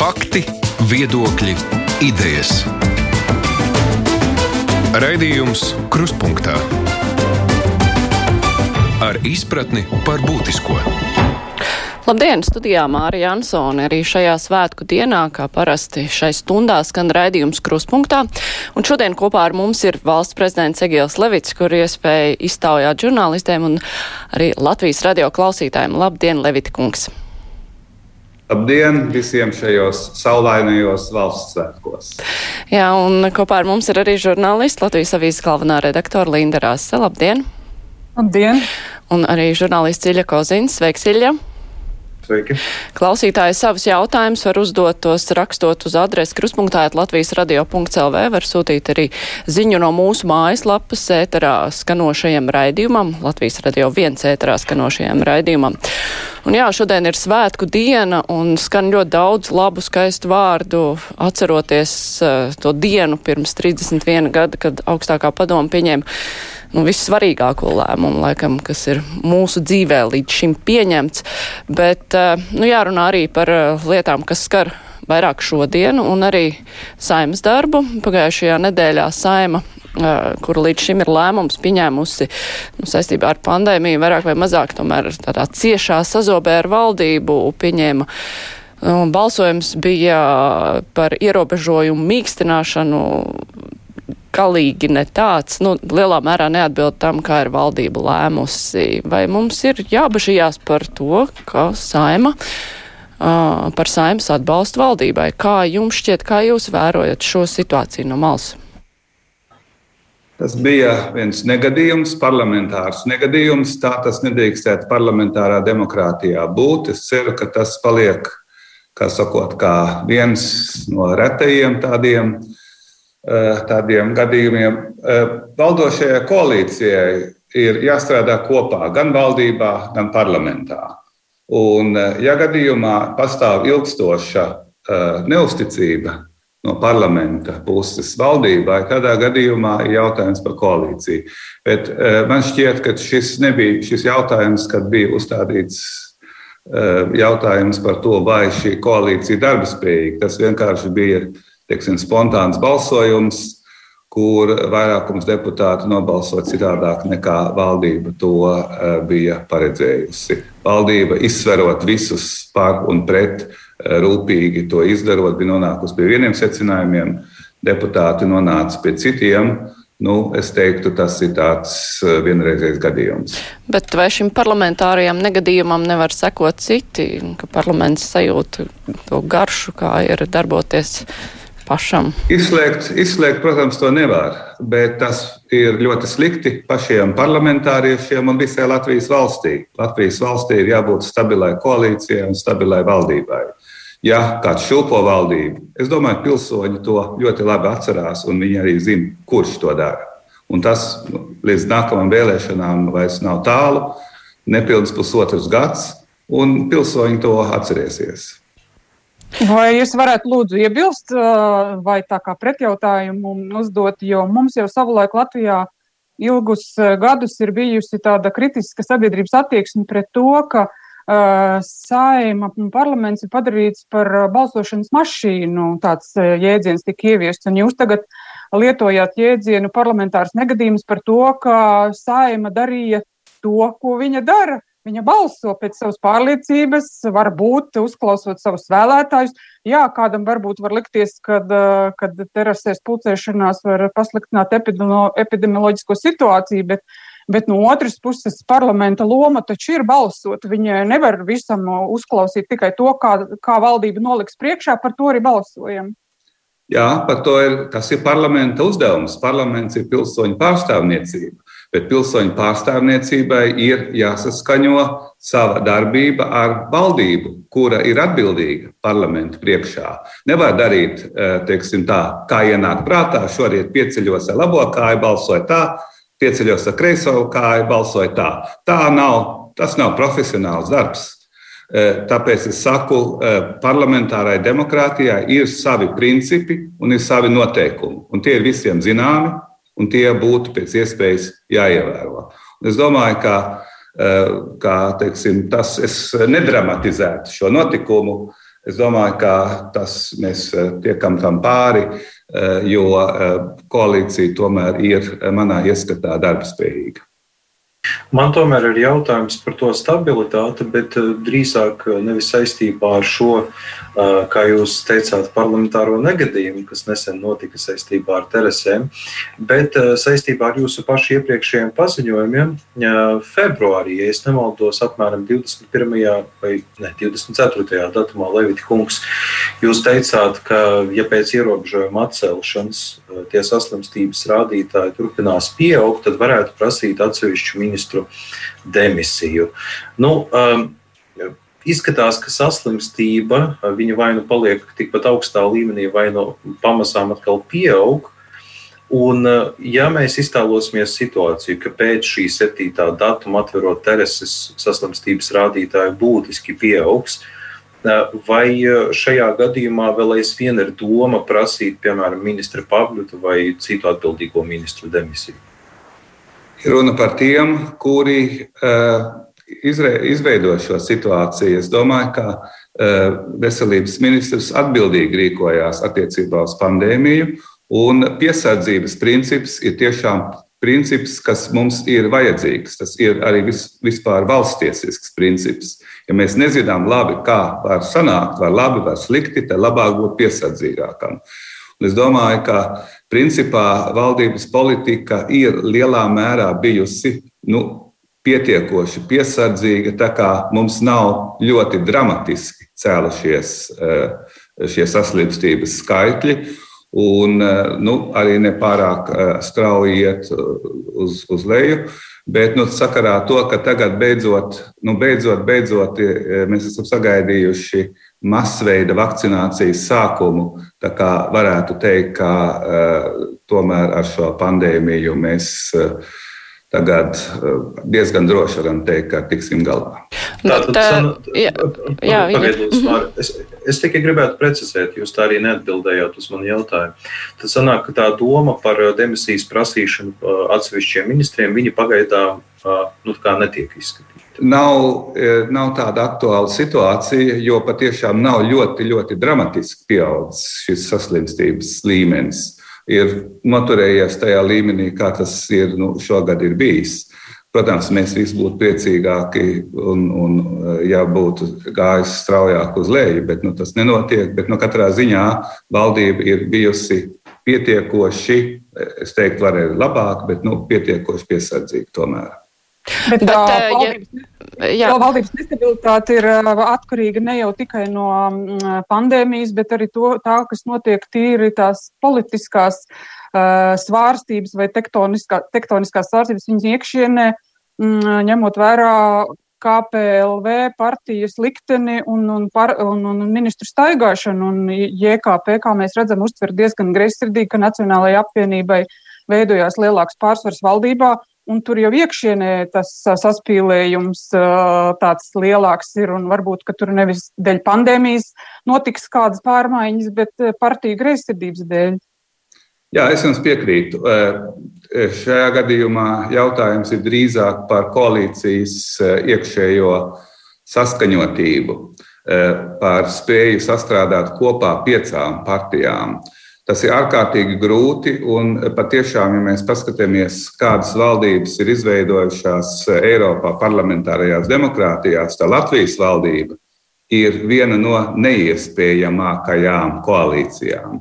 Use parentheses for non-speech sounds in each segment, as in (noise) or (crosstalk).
Fakti, viedokļi, idejas. Raidījums Krustpunktā ar izpratni par būtisko. Labdien, studijā Mārija Ansone. Arī šajā svētku dienā, kā parasti šai stundā, skan raidījums Kruspunktā. Un šodien kopā ar mums ir valsts prezidents Egils Levits, kur iespēja iztaujāt žurnālistiem un arī Latvijas radio klausītājiem. Labdien, Levita kungs! Labdien visiem šajos saulainajos valsts svētkos! Jā, un kopā ar mums ir arī žurnālists Latvijas avīzes galvenā redaktora Linda Rāsa. Labdien! Labdien! Un arī žurnālists Ilja Kozins. Sveiks, Ilja! Sveiki. Klausītāji savus jautājumus var uzdot tos rakstot uz adresi kruspunktā Latvijas radio.lv. Var sūtīt arī ziņu no mūsu mājaslapas ēterā skanošajam raidījumam, Latvijas radio viens ēterā skanošajam raidījumam. Un jā, šodien ir svētku diena un skan ļoti daudz labu, skaistu vārdu, atceroties uh, to dienu pirms 31 gada, kad augstākā padoma pieņēma nu, vissvarīgāko lēmumu, laikam, kas ir mūsu dzīvē līdz šim pieņemts. Bet eh, nu, jārunā arī par eh, lietām, kas skar vairāk šodienu un arī saimas darbu. Pagājušajā nedēļā saima eh, kur līdz šim ir lēmums pieņēmusi nu, saistībā ar pandēmiju, vairāk vai mazāk tomēr tādā ciešā sazobē ar valdību pieņēma. Un balsojums bija par ierobežojumu mīkstināšanu galīgi ne tāds, nu, lielā mērā neatbild tam, kā ir valdība lēmusi. Vai mums ir jābažījās par to, ka saima, uh, par saimas atbalstu valdībai? Kā jums šķiet, kā jūs vērojat šo situāciju no malas? Tas bija viens negadījums, parlamentārs negadījums. Tā tas nedrīkstētu parlamentārā demokrātijā būt. Es ceru, ka tas paliek, kā sakot, kā viens no retajiem tādiem uh, tādiem gadījumiem. Eh, valdošajai koalīcijai ir jāstrādā kopā gan valdībā, gan parlamentā. Un, eh, ja gadījumā pastāv ilgstoša neusticība no parlamenta puses valdībai, tādā gadījumā ir jautājums par koalīciju. Bet man šķiet, ka šis nebija šis jautājums, kad bija uzstādīts jautājums par to, vai šī koalīcija ir darbspējīga. Tas vienkārši bija teiksim, spontāns balsojums, kur vairākums deputātu nobalsoja citādāk nekā valdība to eh, bija paredzējusi. Valdība izsverot visus par un pret, eh, rūpīgi to izdarot, bija nonākusi pie vieniem secinājumiem, deputāti nonāca pie citiem. Nu, es teiktu, tas ir tāds eh, vienreizējs gadījums. Bet vai šim parlamentārajam negadījumam nevar sekot citi, ka parlaments sajūt to garšu, kā ir darboties pašam? Izslēgt, izslēgt, protams, to nevar, bet tas ir ļoti slikti pašiem parlamentāriešiem un visai Latvijas valstī. Latvijas valstī ir jābūt stabilai koalīcijai un stabilai valdībai. Ja kāds šūpo valdību, es domāju, pilsoņi to ļoti labi atcerās, un viņi arī zina, kurš to dara. Un tas nu, līdz nākamajām vēlēšanām vairs nav tālu, nepilns pusotrs gads, un pilsoņi to atcerēsies. Vai jūs varētu lūdzu iebilst vai tā kā pretjautājumu uzdot, jo mums jau savulaik Latvijā ilgus gadus ir bijusi tāda kritiska sabiedrības attieksme pret to, ka uh, saima un parlaments ir padarīts par balsošanas mašīnu. Tāds jēdziens tika ieviests, un jūs tagad lietojāt jēdzienu parlamentārs negadījums par to, ka saima darīja to, ko viņa dara. Viņa balso pēc savas pārliecības, varbūt uzklausot savus vēlētājus. Jā, kādam varbūt var likties, ka kad terasēs pulcēšanās var pasliktināt epidemioloģisko situāciju, bet, bet no otras puses parlamenta loma taču ir balsot. Viņa nevar visam uzklausīt tikai to, kā, kā valdība noliks priekšā, par to arī balsojam. Jā, par to ir, tas ir parlamenta uzdevums. Parlaments ir pilsoņu pārstāvniecība bet pilsoņu pārstāvniecībai ir jāsaskaņo sava darbība ar valdību, kura ir atbildīga parlamentu priekšā. Nevar darīt, eh, teiksim, tā, kā ienāk prātā. Šorīt pieceļos ar labo kāju, balsoju tā, pieceļos ar kreiso kāju, balsoju tā. Tā nav, tas nav profesionāls darbs. Eh, tāpēc es saku, eh, parlamentārai demokrātijai ir savi principi un ir savi noteikumi. Un tie ir visiem zināmi un tie būtu pēc iespējas jāievēro. Un es domāju, ka, eh, ka teiksim, tas nedramatizētu šo notikumu. Es domāju, ka tas mēs tiekam tam pāri, jo koalīcija tomēr ir manā ieskatā darbspējīga. Man tomēr ir jautājums par to stabilitāti, bet eh, drīzāk eh, nevis saistībā ar šo, eh, kā jūs teicāt, parlamentāro negadījumu, kas nesen notika saistībā ar teresēm, bet saistībā ar jūsu pašu iepriekšējiem paziņojumiem. Februārī, ja es nemaldos, apmēram 21. vai ne, 24. datumā Levita kungs, jūs teicāt, ka ja pēc ierobežojuma atcelšanas tie saslimstības rādītāji turpinās pieaugt, tad varētu prasīt atsevišķu ministru demisiju. Nu, um, Izskatās, ka saslimstība viņa vai nu paliek tikpat augstā līmenī, vai nu pamazām atkal pieaug. Un, uh, ja mēs iztēlosimies situāciju, ka pēc šī 7. datuma atverot tereses saslimstības rādītāji būtiski pieaugs, uh, vai uh, šajā gadījumā vēl aizvien ir doma prasīt, piemēram, ministra Pavļuta vai citu atbildīgo ministru demisiju? Runa par tiem, kuri uh, izveido šo situāciju. Es domāju, ka uh, veselības ministrs atbildīgi rīkojās attiecībā uz pandēmiju, un piesardzības princips ir tiešām princips, kas mums ir vajadzīgs. Tas ir arī vis, vispār valstiesisks princips. Ja mēs nezinām labi, kā var sanākt, vai labi, vai slikti, tad labāk būt piesardzīgākam. Un es domāju, ka principā valdības politika ir lielā mērā bijusi nu, pietiekoši piesardzīga, tā kā mums nav ļoti dramatiski cēlušies eh, šie saslimstības skaitļi. Un eh, nu, arī nepārāk eh, strauji iet uz, uz leju. Bet nu, sakarā ar to, ka tagad beidzot, nu, beidzot, beidzot mēs esam sagaidījuši uh, masveida vakcinācijas sākumu. Tā kā varētu teikt, ka uh, tomēr ar šo pandēmiju mēs uh, tagad uh, diezgan droši varam teikt, ka tiksim galā. Tātad, tā, jā, jā, jā. Es, es tikai gribētu precizēt, jūs tā arī neatbildējāt uz manu jautājumu. Tad sanāk, ka tā doma par demisijas prasīšanu atsevišķiem ministriem, viņi pagaidām nu, netiek izskatīta nav, e, nav tāda aktuāla situācija, jo patiešām nav ļoti, ļoti dramatiski pieaudzis šis saslimstības līmenis. Ir noturējies tajā līmenī, kā tas ir, nu, šogad ir bijis. Protams, mēs visi būtu priecīgāki, un, un ja būtu gājis straujāk uz leju, bet nu, tas nenotiek. Bet, nu, katrā ziņā valdība ir bijusi pietiekoši, es teiktu, varēja labāk, bet nu, pietiekoši piesardzīga tomēr. Bet, bet, uh, valdības, ja, valdības nestabilitāte ir atkarīga ne jau tikai no pandēmijas, bet arī to, tā, kas notiek tīri tās politiskās uh, svārstības vai tektoniskā, tektoniskās svārstības viņas iekšienē, mm, ņemot vērā KPLV partijas likteni un, un, par, un, un ministru staigāšanu. Un JKP, kā mēs redzam, uztver diezgan greizsirdīgi, ka Nacionālajai apvienībai veidojās lielāks pārsvars valdībā. Un tur jau iekšienē tas saspīlējums tāds lielāks ir, varbūt, ka tur nevis dēļ pandēmijas notiks kādas pārmaiņas, bet partiju greizsirdības dēļ. Jā, es jums piekrītu. Šajā gadījumā jautājums ir drīzāk par koalīcijas iekšējo saskaņotību, par spēju sastrādāt kopā piecām partijām. Tas ir ārkārtīgi grūti, un patiešām, ja mēs paskatāmies, kādas valdības ir izveidojušās Eiropā parlamentārajās demokrātijās, tā Latvijas valdība ir viena no neiespējamākajām koalīcijām.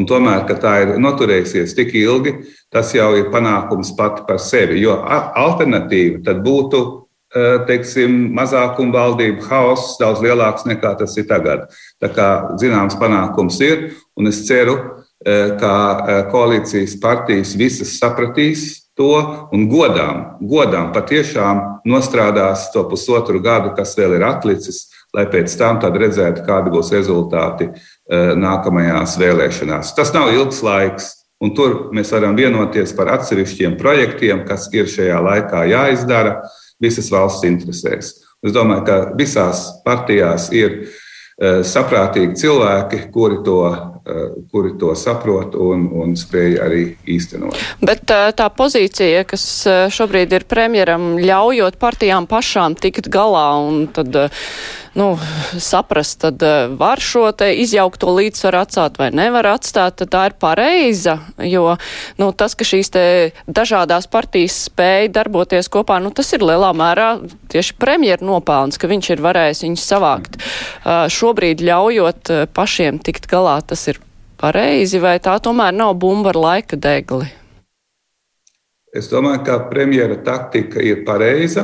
Un tomēr, ka tā ir noturējusies tik ilgi, tas jau ir panākums pati par sevi. Jo alternatīva tad būtu eh, teiksim, mazākuma valdību haoss daudz lielāks nekā tas ir tagad. Tā kā zināms panākums ir, un es ceru, Eh, kā eh, koalīcijas partijas visas sapratīs to un godām, godām patiešām nostrādās to pusotru gadu, kas vēl ir atlicis, lai pēc tam redzētu, kādi būs rezultāti eh, nākamajās vēlēšanās. Tas nav ilgs laiks. Un tur mēs varam vienoties par atsevišķiem projektiem, kas ir šajā laikā jāizdara visas valsts interesēs. Es domāju, ka visās partijās ir saprātīgi cilvēki, kuri to kuri to saprot un, un spēj arī īstenot. Bet tā pozīcija, kas šobrīd ir premjeram, ļaujot partijām pašām tikt galā un tad nu, saprast, tad var šo te izjaukto līdzsvaru atstāt vai nevar atstāt, tad tā ir pareiza, jo nu, tas, ka šīs te dažādās partijas spēja darboties kopā, nu, tas ir lielā mērā tieši premjeru nopelns, ka viņš ir varējis viņus savākt. Šobrīd ļaujot pašiem tikt galā, tas ir pareizi, vai tā tomēr nav bumba ar laika degli? Es domāju, ka premjera taktika ir pareiza.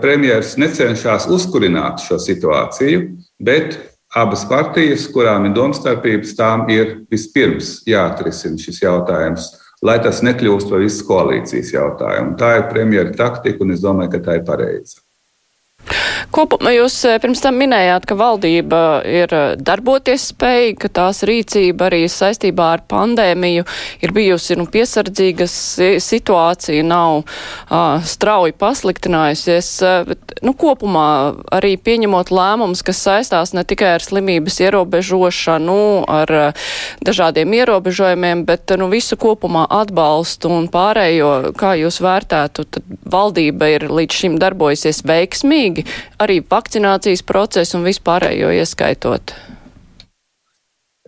Premjeras necenšas uzkurināt šo situāciju, bet abas partijas, kurām ir domstarpības, tām ir vispirms jāatrisina šis jautājums, lai tas nekļūst par visas koalīcijas jautājumu. Tā ir premjera taktika, un es domāju, ka tā ir pareiza. Kopumā jūs eh, pirms tam minējāt, ka valdība ir eh, darboties spējīga, ka tās rīcība arī saistībā ar pandēmiju ir bijusi nu, piesardzīga situācija, nav uh, strauji pasliktinājusies. Bet, nu, kopumā arī pieņemot lēmumus, kas saistās ne tikai ar slimības ierobežošanu, ar uh, dažādiem ierobežojumiem, bet nu, visu kopumā atbalstu un pārējo, kā jūs vērtētu, tad valdība ir līdz šim darbojusies veiksmīgi veiksmīgi arī vakcinācijas procesu un vispārējo ieskaitot?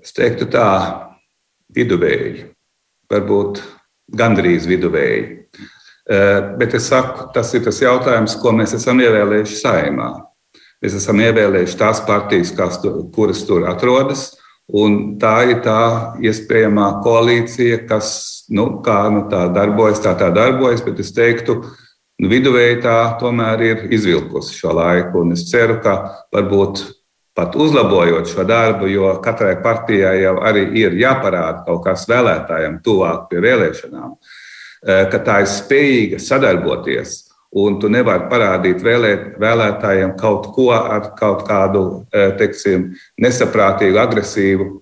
Es teiktu tā, viduvēji, varbūt gandrīz viduvēji. Eh, bet es saku, tas ir tas jautājums, ko mēs esam ievēlējuši saimā. Mēs esam ievēlējuši tās partijas, kuras tur atrodas, un tā ir tā iespējamā koalīcija, kas nu, kā, nu, tā darbojas, tā tā darbojas. Bet es teiktu, ka viduvēji tā tomēr ir izvilkusi šo laiku, un es ceru, ka varbūt pat uzlabojot šo darbu, jo katrai partijai jau arī ir jāparāda kaut kas vēlētājiem tuvāk pie vēlēšanām, e, ka tā ir spējīga sadarboties. Un tu nevari parādīt vēlēt, vēlētājiem kaut ko ar kaut kādu e, teiksim, nesaprātīgu, agresīvu e,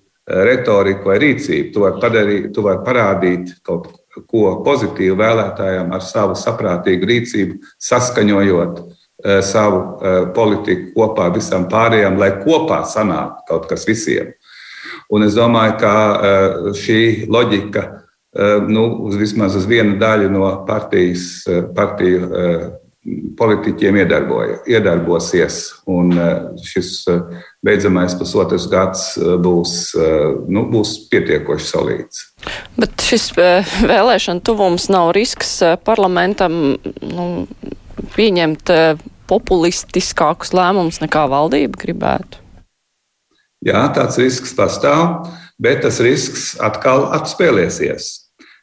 retoriku vai rīcību. Tu vari, padarīt, tu vari parādīt kaut ko pozitīvu vēlētājiem ar savu saprātīgu rīcību, saskaņojot eh, savu eh, politiku kopā visam pārējiem, lai kopā sanāktu kaut kas visiem. Un es domāju, ka eh, šī loģika nu, uz vismaz uz vienu daļu no partijas, partiju politiķiem iedarbosies. Un šis beidzamais pusotrs gads būs, nu, būs pietiekoši solīts. Bet šis eh, vēlēšana tuvums nav risks eh, parlamentam nu, pieņemt eh, populistiskākus lēmumus nekā valdība gribētu. Jā, tāds risks pastāv, bet tas risks atkal atspēlēsies.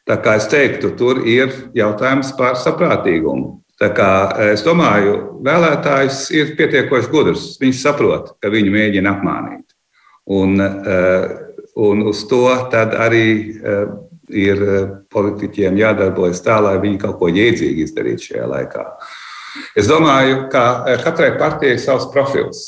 Tā kā es teiktu, tur ir jautājums par saprātīgumu. Tā kā es domāju, vēlētājs ir pietiekoši gudrs. Viņš saprot, ka viņu mēģina apmānīt. Un, Un uz to arī uh, ir eh, politiķiem jādarbojas tā, lai viņi kaut ko jēdzīgi izdarītu šajā laikā. Es domāju, ka eh, katrai partijai ir savs profils.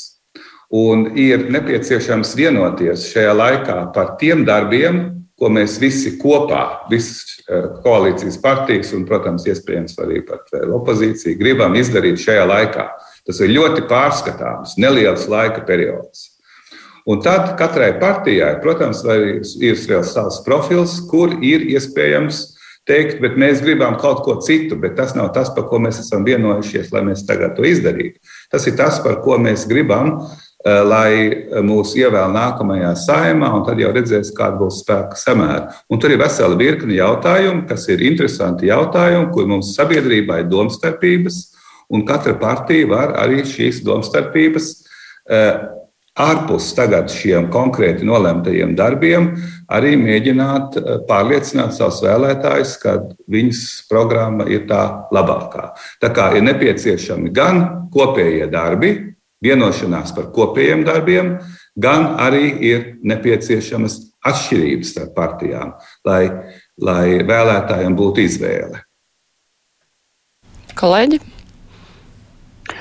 Un ir nepieciešams vienoties šajā laikā par tiem darbiem, ko mēs visi kopā, visas koalīcijas partijas un, protams, iespējams arī pat opozīcija, gribam izdarīt šajā laikā. Tas ir ļoti pārskatāms, neliels laika periods. Un tad katrai partijai, protams, ir vēl savs profils, kur ir iespējams teikt, bet mēs gribam kaut ko citu, bet tas nav tas, par ko mēs esam vienojušies, lai mēs tagad to izdarītu. Tas ir tas, par ko mēs gribam, eh, lai mūs ievēl nākamajā saimā, un tad jau redzēs, kāda būs spēka samēra. Un tur ir vesela virkni jautājumu, kas ir interesanti jautājumi, kur mums sabiedrībā ir domstarpības, un katra partija var arī šīs domstarpības eh, ārpus tagad šiem konkrēti nolemtajiem darbiem, arī mēģināt eh, pārliecināt savus vēlētājus, ka viņas programma ir tā labākā. Tā kā ir nepieciešami gan kopējie darbi, vienošanās par kopējiem darbiem, gan arī ir nepieciešamas atšķirības starp partijām, lai, lai vēlētājiem būtu izvēle. Kolēģi?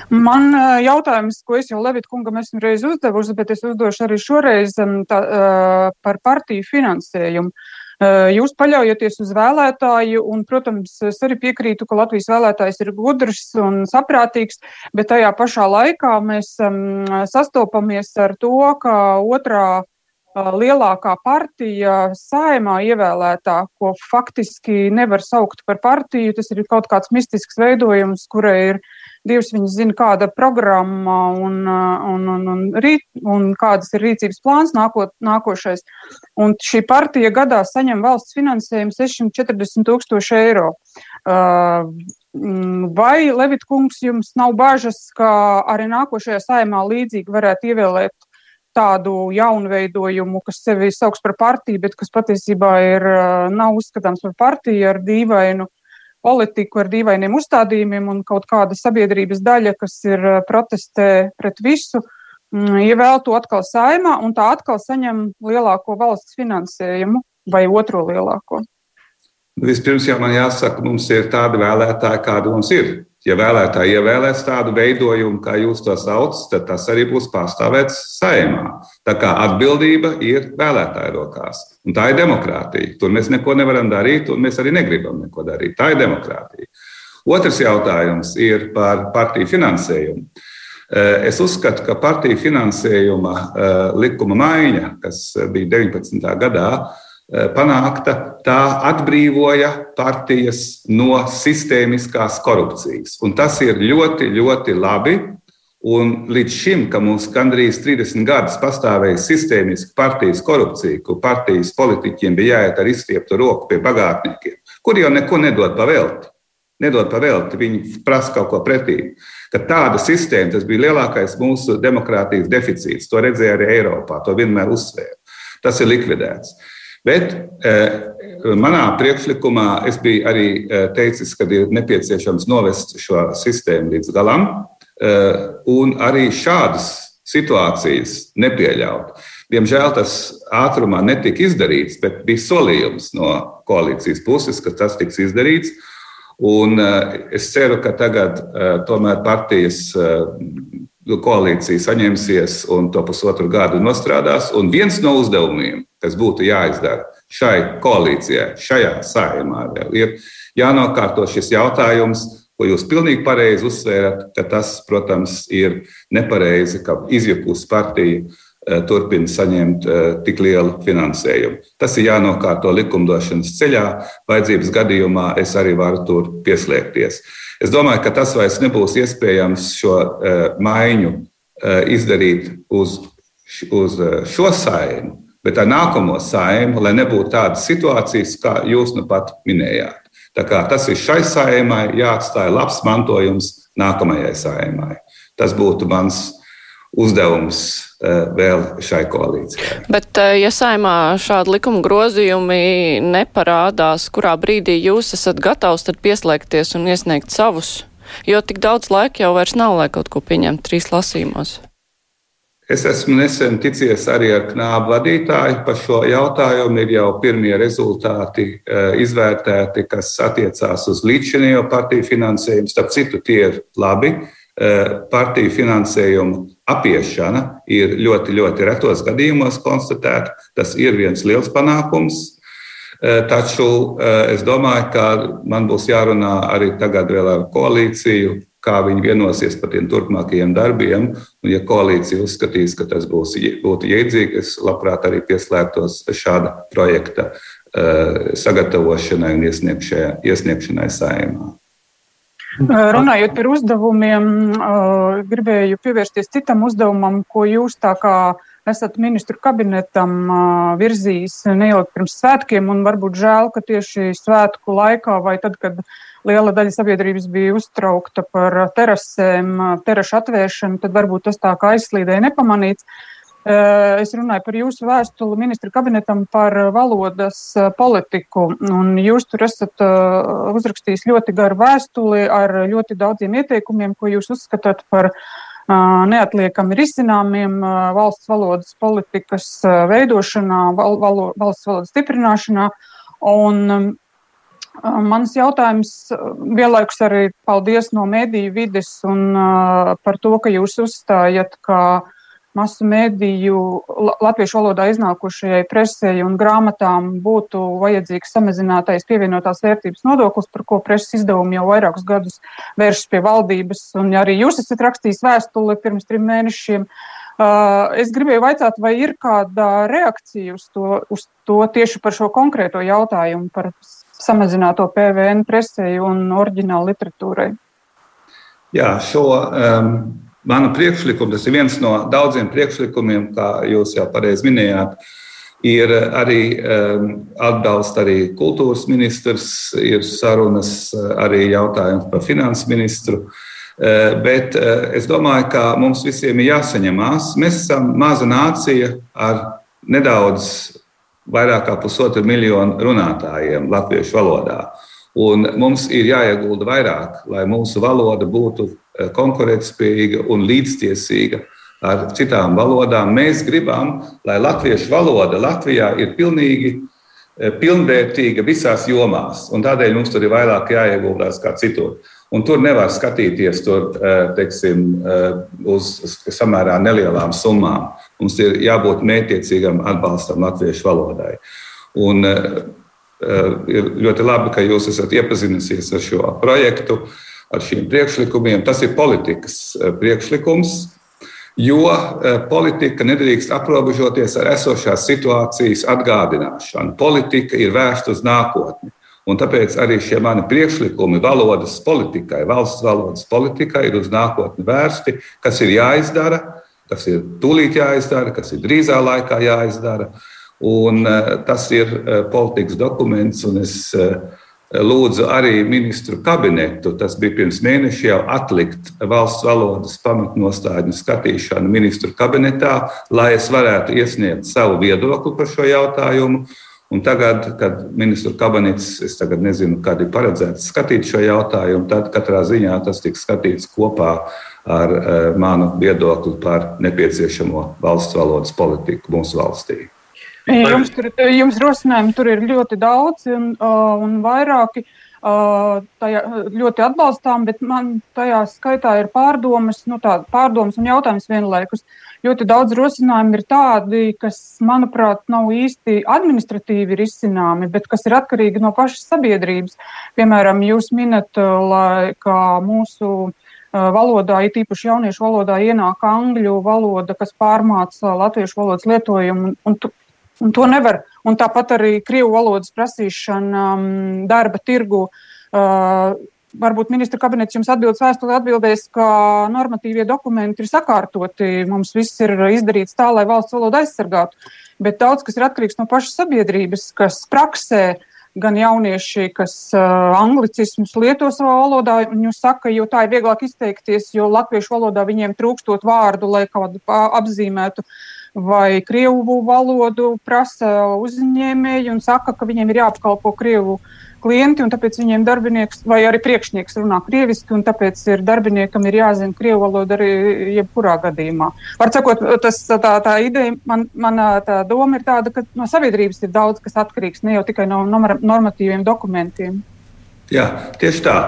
Man jautājums, ko es jau Levita kungam esmu reiz uzdevusi, bet es uzdošu arī šoreiz tā, par partiju finansējumu. Jūs paļaujaties uz vēlētāju, un, protams, es arī piekrītu, ka Latvijas vēlētājs ir gudrs un saprātīgs, bet tajā pašā laikā mēs sastopamies ar to, ka otrā lielākā partija saimā ievēlētā, ko faktiski nevar saukt par partiju. Tas ir kaut kāds mistisks veidojums, kurai ir Dievs viņas zina, kāda programma un, un, un, un, rīt, un kādas ir rīcības plāns nākot, nākošais. Un šī partija gadā saņem valsts finansējumu 640 tūkstoši eiro. Vai Levitkungs jums nav bažas, ka arī nākošajā saimā līdzīgi varētu ievēlēt tādu jaunu veidojumu, kas sevi sauc par partiju, bet kas patiesībā ir, nav uzskatāms par partiju ar dīvainu politiku, ar dīvainiem uzstādījumiem un kaut kāda sabiedrības daļa, kas ir protestē pret visu, ievēl to atkal saimā un tā atkal saņem lielāko valsts finansējumu vai otro lielāko. Vispirms jau man jāsaka, mums ir tādi vēlētāji, kādi mums ir. Ja vēlētāji ievēlēs tādu veidojumu, kā jūs to saucat, tad tas arī būs pārstāvēts saimā. Tā kā atbildība ir vēlētāju rokās. Un tā ir demokrātija. Tur mēs neko nevaram darīt, un mēs arī negribam neko darīt. Tā ir demokrātija. Otrs jautājums ir par partiju finansējumu. Eh, es uzskatu, ka partiju finansējuma eh, likuma maiņa, kas bija 19. gadā, Eh, panākta, tā atbrīvoja partijas no sistēmiskās korupcijas. Un tas ir ļoti, ļoti labi. Un līdz šim, kad mums gandrīz 30 gadus pastāvēja sistēmiska partijas korupcija, kur partijas politiķiem bija jāiet ar izstieptu roku pie bagātniekiem, kuri jau neko nedod pavēlti. Nedod pavēlti, viņi prasa kaut ko pretī. Kad tāda sistēma, tas bija lielākais mūsu demokrātijas deficīts. To redzēja arī Eiropā, to vienmēr uzsvēra. Tas ir likvidēts. Bet eh, manā priekšlikumā es biju arī eh, teicis, ka ir nepieciešams novest šo sistēmu līdz galam eh, un arī šādas situācijas nepieļaut. Diemžēl tas ātrumā netika izdarīts, bet bija solījums no koalīcijas puses, ka tas tiks izdarīts. Un es ceru, ka tagad tomēr partijas koalīcija saņemsies un to pusotru gadu nostrādās. Un viens no uzdevumiem, kas būtu jāizdara šai koalīcijai, šajā saimā, ir jānokārto šis jautājums, ko jūs pilnīgi pareizi uzsvērat, ka tas, protams, ir nepareizi, ka izjukusi partija eh, turpina saņemt eh, tik lielu finansējumu. Tas ir jānokārto likumdošanas ceļā. Vajadzības gadījumā es arī varu tur pieslēgties. Es domāju, ka tas vairs nebūs iespējams šo uh, maiņu izdarīt uz, uz šo saimu, bet ar nākamo saimu, lai nebūtu tādas situācijas, kā jūs nu pat minējāt. Tā tas ir šai saimai jāatstāja labs mantojums nākamajai saimai. Tas būtu mans uzdevums eh, vēl šai koalīcijai. Bet, eh, ja saimā šādi likuma grozījumi neparādās, kurā brīdī jūs esat gatavs tad pieslēgties un iesniegt savus? Jo tik daudz laika jau vairs nav, lai kaut ko pieņemtu trīs lasījumos. Es esmu nesen ticies arī ar knābu vadītāju par šo jautājumu. Ir jau pirmie rezultāti eh, izvērtēti, kas attiecās uz līdzinējo partiju finansējumu. Starp citu, tie ir labi. Partiju finansējumu apiešana ir ļoti, ļoti retos gadījumos konstatēta. Tas ir viens liels panākums. E, taču es domāju, ka man būs jārunā arī tagad vēl ar koalīciju, kā viņi vienosies par tiem turpmākajiem darbiem. Un, ja koalīcija uzskatīs, ka tas būs, būtu jēdzīgi, es labprāt arī pieslēgtos šāda projekta e, sagatavošanai un iesniegšanai saimā. Runājot par uzdevumiem, gribēju pievērsties citam uzdevumam, ko jūs tā kā esat ministru kabinetam virzījis neilgi pirms svētkiem, un varbūt žēl, ka tieši svētku laikā vai tad, kad liela daļa sabiedrības bija uztraukta par terasēm, terašu atvēršanu, tad varbūt tas tā kā aizslīdēja nepamanīts. Eh, es runāju par jūsu vēstuli ministra kabinetam par valodas eh, politiku. Jūs tur esat eh, uzrakstījis ļoti garu vēstuli ar ļoti daudziem ieteikumiem, ko jūs uzskatāt par neatliekami risināmiem valsts valodas politikas veidošanā, val, valo, valsts valodas stiprināšanā. Un, Mans jautājums vienlaikus arī paldies no mediju vides un par to, ka jūs uzstājat, ka masu mēdīju latviešu valodā iznākušajai presē un grāmatām būtu vajadzīgs samazinātais pievienotās vērtības nodoklis, par ko preses izdevumi jau vairākus gadus vēršas pie valdības. Un arī jūs esat rakstījis vēstuli pirms trim mēnešiem. Es gribēju jautāt, vai ir kāda reakcija uz to, uz to tieši par šo konkrēto jautājumu, par samazināto PVN presēju un oriģinālu literatūrai? Jā, šo um, manu priekšlikumu, tas ir viens no daudziem priekšlikumiem, kā jūs jau pareizi minējāt. Ir arī um, atbalsts arī kultūras ministrs, ir sarunas arī jautājums par finansu ministru. Uh, bet uh, es domāju, ka mums visiem ir jāsaņemās. Mēs esam maza nācija ar nedaudz vairāk kā pusotru miljonu runātājiem latviešu valodā. Un mums ir jāiegulda vairāk, lai mūsu valoda būtu e, konkurētspējīga un līdztiesīga ar citām valodām. Mēs gribam, lai latviešu valoda Latvijā ir pilnīgi e, pilnvērtīga visās jomās, un tādēļ mums tur ir vairāk jāieguldās kā citur. Un tur nevar skatīties tur, e, teiksim, uz samērā nelielām summām. Mums ir jābūt mētiecīgam atbalstam latviešu valodai. Un, uh, ir ļoti labi, ka jūs esat iepazinusies ar šo projektu, ar šiem priekšlikumiem. Tas ir politikas eh, priekšlikums, jo politika nedrīkst aprobežoties ar esošās situācijas atgādināšanu. Politika ir vērsta uz nākotni. Un tāpēc arī šie mani priekšlikumi valodas politikai, valsts valodas politikai ir uz nākotni vērsti, kas ir jāizdara, kas ir tūlīt jāizdara, kas ir drīzā laikā jāizdara. Un, eh, tas ir eh, politikas dokuments, un es eh, lūdzu arī ministru kabinetu, tas bija pirms mēneša jau atlikt valsts valodas pamatnostādņu skatīšanu ministru kabinetā, lai es varētu iesniegt savu viedokli par šo jautājumu. Un tagad, kad ministru kabinets, es nezinu, kad ir paredzēts skatīt šo jautājumu, tad katrā ziņā tas tiks skatīts kopā ar eh, manu viedokli par nepieciešamo valsts valodas politiku mūsu valstī. Jums, tur, jums rosinājumi tur ir ļoti daudz un, uh, un vairāki uh, tajā, ļoti atbalstām, bet man tajā skaitā ir pārdomas, nu, tā, pārdomas un jautājums vienlaikus. Ļoti daudz rosinājumu ir tādi, kas, manuprāt, nav īsti administratīvi risināmi, bet kas ir atkarīgi no pašas sabiedrības. Piemēram, jūs minat, lai, ka mūsu uh, valodā, it īpaši jauniešu valodā, ienāk angļu valoda, kas pārmāca latviešu valodas lietojumu. Un, un, un to nevar. Un tāpat arī krievu valodas prasīšana um, darba tirgu. Uh, varbūt ministra kabinets jums atbildes vēstulē atbildēs, ka normatīvie dokumenti ir sakārtoti. Mums viss ir izdarīts tā, lai valsts valodu aizsargātu. Bet daudz kas ir atkarīgs no pašas sabiedrības, kas praksē gan jaunieši, kas uh, anglicismus lieto savā valodā, jūs saka, jo tā ir vieglāk izteikties, jo latviešu valodā viņiem trūkstot vārdu, lai kādu apzīmētu, vai krievu valodu prasa uzņēmēji un saka, ka viņiem ir jāapkalpo krievu valodu klienti, un tāpēc viņiem darbinieks vai arī priekšnieks runā krieviski, un tāpēc ir darbiniekam ir jāzina krievu valoda arī jebkurā gadījumā. Var sakot, tas, tā, tā ideja, man, man tā doma ir tāda, ka no sabiedrības ir daudz kas atkarīgs, ne jau tikai no normatīviem dokumentiem. Jā, tieši tā.